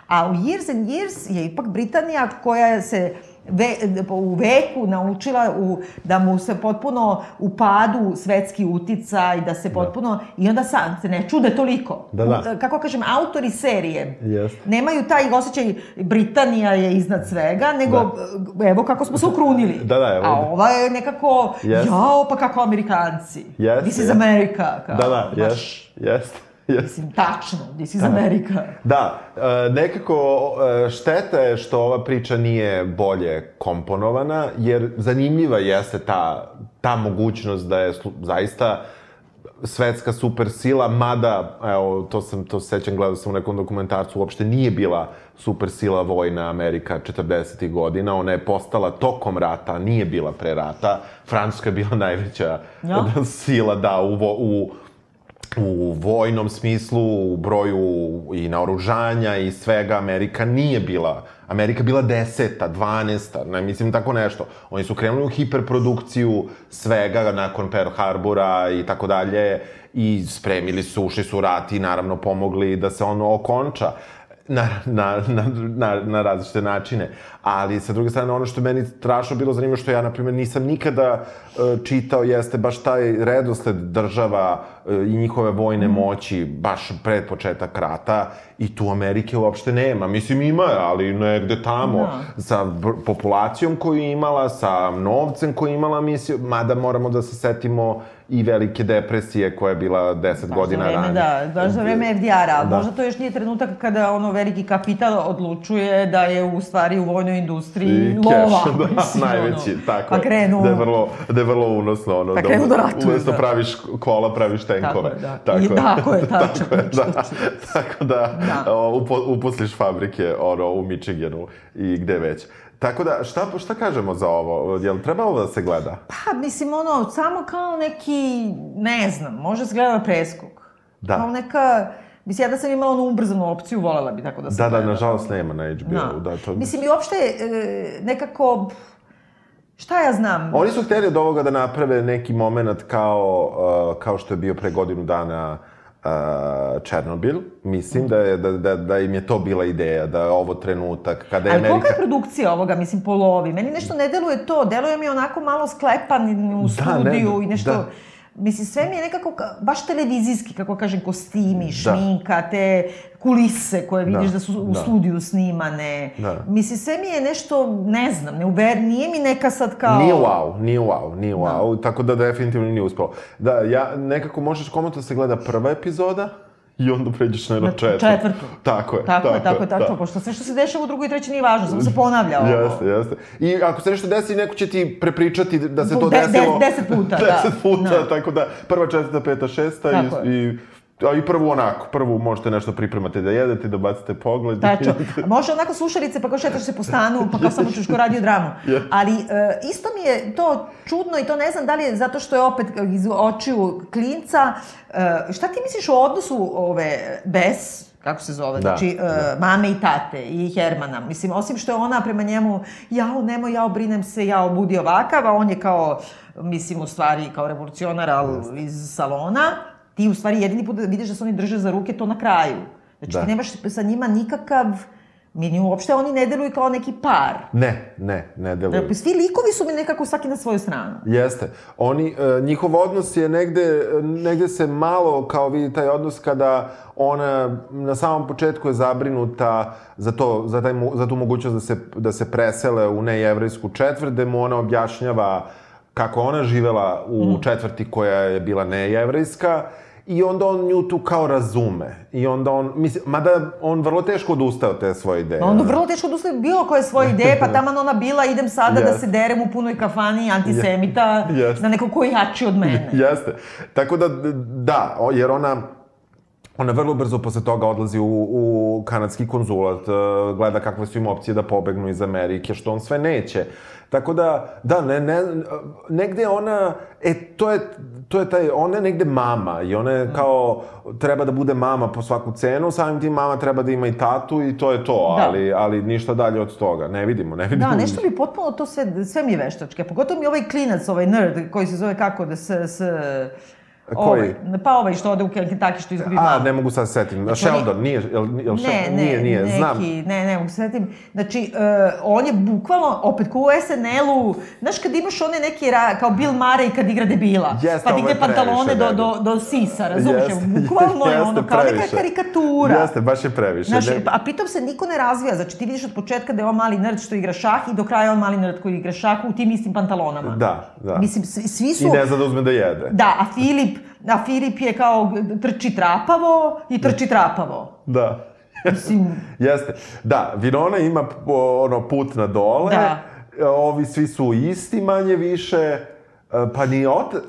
A u Years and Years je ipak Britanija koja se ve, u veku naučila u, da mu se potpuno upadu svetski uticaj, da se da. potpuno... Da. I onda sam se ne čude toliko. Da, da. Kako kažem, autori serije yes. nemaju taj osjećaj Britanija je iznad svega, nego da. evo kako smo se ukrunili. Da, da, evo. A ova je nekako, yes. jao, pa kako Amerikanci. Yes, This is yes. America. Kao, da, da, jes. Yes. Mislim, tačno, this is America. Da, e, nekako e, šteta je što ova priča nije bolje komponovana, jer zanimljiva jeste ta, ta mogućnost da je zaista svetska supersila, mada, evo, to sam, to sećam, gledao sam u nekom dokumentarcu, uopšte nije bila supersila vojna Amerika 40. godina, ona je postala tokom rata, nije bila pre rata. Francuska je bila najveća ja. <laughs> sila, da, u, u u vojnom smislu, u broju i naoružanja i svega, Amerika nije bila, Amerika bila deseta, dvanesta, ne mislim tako nešto. Oni su krenuli u hiperprodukciju svega nakon Pearl Harbora i tako dalje i spremili su, ušli su rat i naravno pomogli da se ono okonča na, na, na, na, na različite načine. Ali, sa druge strane, ono što je meni strašno bilo zanimljivo, što ja, na primjer, nisam nikada uh, čitao, jeste baš taj redosled država uh, i njihove vojne mm. moći, baš pred početak rata, i tu Amerike uopšte nema. Mislim, ima, ali negde tamo. Da. sa populacijom koju je imala, sa novcem koju je imala misiju, mada moramo da se setimo i velike depresije koja je bila 10 baš godina vreme, ranije. Da, baš za vreme FDR-a. Da. Možda to još nije trenutak kada ono veliki kapital odlučuje da je u stvari u vojnoj vojnoj industriji I lova. keš, da, mislim, najveći, ono. tako Pa je. krenu... Da je vrlo, da je vrlo unosno, ono. Pa krenu da ratuju, Umesto da. praviš kola, praviš tenkove. Tako je, da. I tako je, <laughs> tačno, tako je, da. Tako da, Da. o, upo, uposliš fabrike, ono, u Michiganu i gde već. Tako da, šta, šta kažemo za ovo? Jel treba ovo da se gleda? Pa, mislim, ono, samo kao neki, ne znam, može se gleda preskok. Da. Kao neka, mislim, ja da sam imala onu ubrzanu opciju, volela bi tako da se Da, da, gleda. nažalost nema na HBO-u. Da. to... Mislim, i uopšte e, nekako, šta ja znam, Oni su hteli od ovoga da naprave neki moment kao, uh, kao što je bio pre godinu dana uh, Černobil. Mislim da, je, da, da, da im je to bila ideja, da je ovo trenutak kada je Ali kolika Amerika... je produkcija ovoga, mislim, po lovi? Meni nešto ne deluje to, deluje mi onako malo sklepan u Da, studiju ne, i nešto... da. Mislim, sve mi je nekako ka- baš televizijski, kako kažem, kostimi, Da. šminka, te kulise koje vidiš da, Da, su u da. studiju snimane. Da. Mislim, sve mi je nešto, ne znam, ne uver, nije mi neka sad kao... Nije wow, nije wow, nije wow, tako da definitivno nije uspelo. Da, ja, nekako možeš komotno da se gleda prva epizoda i onda pređeš na Na četvrtu. četvrtu. Tako je, Tako, je, tako je, tako, da. pošto sve što se dešava u drugoj i trećoj nije važno, samo se ponavlja ovo. Jeste, jeste. I ako se nešto desi, neko će ti prepričati da se to De- de- desilo... deset puta, <laughs> da. deset puta, Da. tako da prva, četvrta, peta, šesta Tako i, i, a i prvu onako, prvu možete nešto pripremate da jedete, da bacite pogled. Tačno. A Može onako slušalice, pa kao šetaš se po stanu, pa kao <laughs> samo čuš ko radio dramu. Ali e, isto mi je to čudno i to ne znam da li je zato što je opet iz očiju klinca. E, šta ti misliš o odnosu ove Bes, kako se zove, Da, znači e, da. mame i tate i Hermana. Mislim, osim što je ona prema njemu, jao, nemoj, jao, brinem se, jao, budi ovakav, a on je kao, mislim, u stvari kao revolucionar, ali iz salona. Ti u stvari jedini put da vidiš da se oni drže za ruke, to na kraju. Znači, Da. ti nemaš sa njima nikakav... Mi uopšte oni ne deluju kao neki par. Ne, ne, ne deluju. Dakle, svi likovi su mi nekako svaki na svoju stranu. Jeste. Oni, e, njihov odnos je negde, negde se malo, kao vidi taj odnos kada ona na samom početku je zabrinuta za, to, za, taj, za tu mogućnost da se, da se presele u nejevrejsku četvrt, gde mu ona objašnjava kako ona živela u četvrti koja je bila nejevrejska i onda on nju tu kao razume. I onda on, mislim, mada on vrlo teško odustaje od te svoje ideje. Ono vrlo teško da ustaje bilo koje svoje ideje, pa taman ona bila, idem sada da Jeste. se derem u punoj kafani antisemita Jeste. na nekog ko je jači od mene. Jeste. Tako da, da, jer ona Ona vrlo brzo posle toga odlazi u, u kanadski konzulat, e, gleda kakve su im opcije da pobegnu iz Amerike, što on sve neće. Tako da, da, ne, ne, negde ona, e, to je, to je taj, ona je negde mama i ona je kao, treba da bude mama po svaku cenu, samim tim mama treba da ima i tatu i to je to, Da. ali, ali ništa dalje od toga. Ne vidimo, ne vidimo. Da, nešto mi potpuno to sve, sve mi je veštačke. Pogotovo mi ovaj klinac, ovaj nerd, koji se zove kako da se... s Koji? Ovaj, pa ovaj što ode u Kentucky što izgubi A, ne mogu sad se setim. Znači, Sheldon, nije, jel, jel Ne, Sheldon? ne, nije, nije, neki, znam. ne, ne, mogu se setim. Znači, uh, on je bukvalno, opet kao u SNL-u, znaš kad imaš one neke, ra, kao Bill Murray kad igra debila, Jeste, pa digne pantalone do, do, do sisa, razumiješ? Jeste, Bukvalno je ono, kao neka previše. karikatura. Jeste, baš je previše. Znaš, Ne- a pritom se niko ne razvija, znači ti vidiš od početka da je on mali nerd što igra šah i do kraja on mali nerd koji igra šah u tim istim pantalonama. Da, da. Mislim, svi, svi su... I ne zna da uzme da jede. Da, a Filip, a Filip je kao trči trapavo i trči trapavo. Da. Mislim, <laughs> Jeste. Da, Vinona ima ono put na dole. Da. Ovi svi su isti manje više. E, Pa ni ot... e,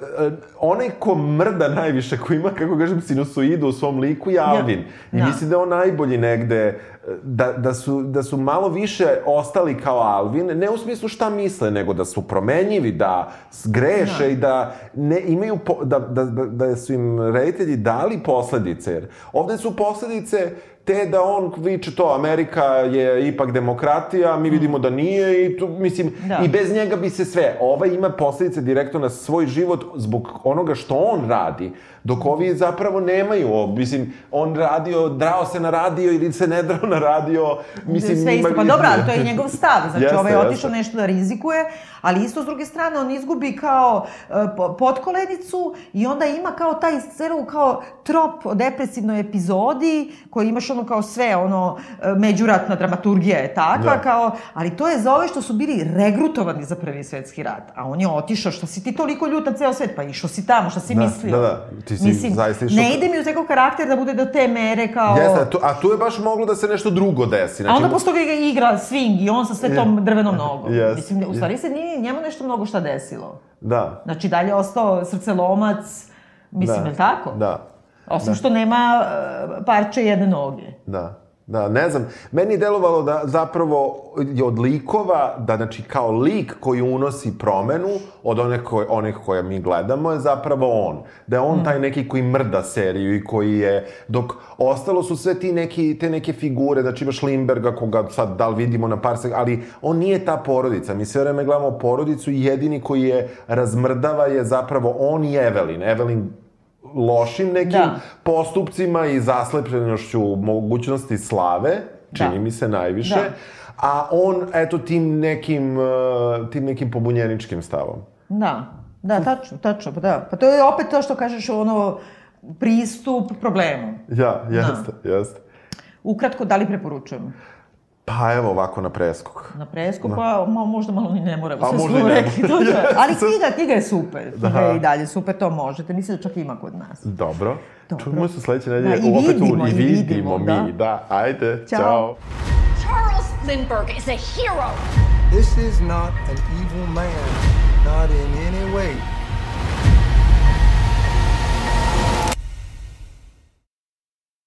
Onaj ko mrda najviše, ko ima, kako kažem, sinusoidu u svom liku je Alvin. I Da. mislim da je on najbolji negde, da, da, su, da su malo više ostali kao Alvin, ne u smislu šta misle, nego da su promenjivi, da greše Da. i da ne imaju, po, da, da, da, da su im reditelji dali posledice. Jer ovde su posledice te da on viče to, Amerika je ipak demokratija, mi vidimo da nije i tu, mislim, Da. i bez njega bi se sve. Ovaj ima posledice direktno na svoj život zbog onoga što on radi, dok ovi zapravo nemaju, mislim, on radio, drao se na radio ili se ne drao na radio, mislim, sve isto. Pa dobro, ali to je njegov stav. Znači, Jeste, ovaj je otišao nešto da rizikuje, ali isto s druge strane on izgubi kao uh, po- potkolenicu i onda ima kao taj celu kao trop o depresivnoj epizodi koji imaš ono kao sve, ono, uh, međuratna dramaturgija je takva, Da. kao, ali to je za ove što su bili regrutovani za prvi svetski rat. A on je otišao, šta si ti toliko ljut na ceo svet? Pa išao si tamo, šta si Da, mislio? da, da. Ti si zaista išao- ne ide mi u njegov karakter da bude do te mere kao... Jeste, a tu, a tu je baš moglo da se nešto drugo desi. A Znači, onda posle toga igra swing i on sa sve tom drvenom nogom. <laughs> Yes. Mislim, u stvari se nije njemu nešto mnogo šta desilo. Da, Znači, dalje je ostao srcelomac, mislim, Da. je tako? da. Osim što nema e, parče jedne noge. Da, da, ne znam. Meni je delovalo da zapravo je od likova, da znači kao lik koji unosi promenu od one koje, onih koje mi gledamo je zapravo on. Da je on taj neki koji mrda seriju i koji je, dok ostalo su sve ti neki, te neke figure, znači imaš Limberga koga sad da li vidimo na par sek, ali on nije ta porodica. Mi sve vreme gledamo porodicu i jedini koji je razmrdava je zapravo on i Evelyn. Evelyn lošim nekim Da. postupcima i zaslepljenošću mogućnosti slave, čini Da. mi se najviše, Da. a on, eto, tim nekim, uh, tim nekim pobunjeničkim stavom. Da, da, tačno, tačno, pa da. Pa to je opet to što kažeš, ono, pristup problemu. Ja, jeste, jeste. Ukratko, da li preporučujem? Pa evo ovako na preskok. Na presku, pa ma, možda malo ni ne moramo, A sve možda smo i ne rekli. To, da. <laughs> Ali knjiga, knjiga je super. Knjiga Da. je i dalje super, to možete. Mislim da čak ima kod nas. Dobro. Dobro. Čujemo se sledeće nedelje. Da, i opet u- vidimo, i i vidimo, vidimo, mi. da. Da, ajde, Ćao. Charles Lindbergh is a hero. This is not an evil man, not in any way.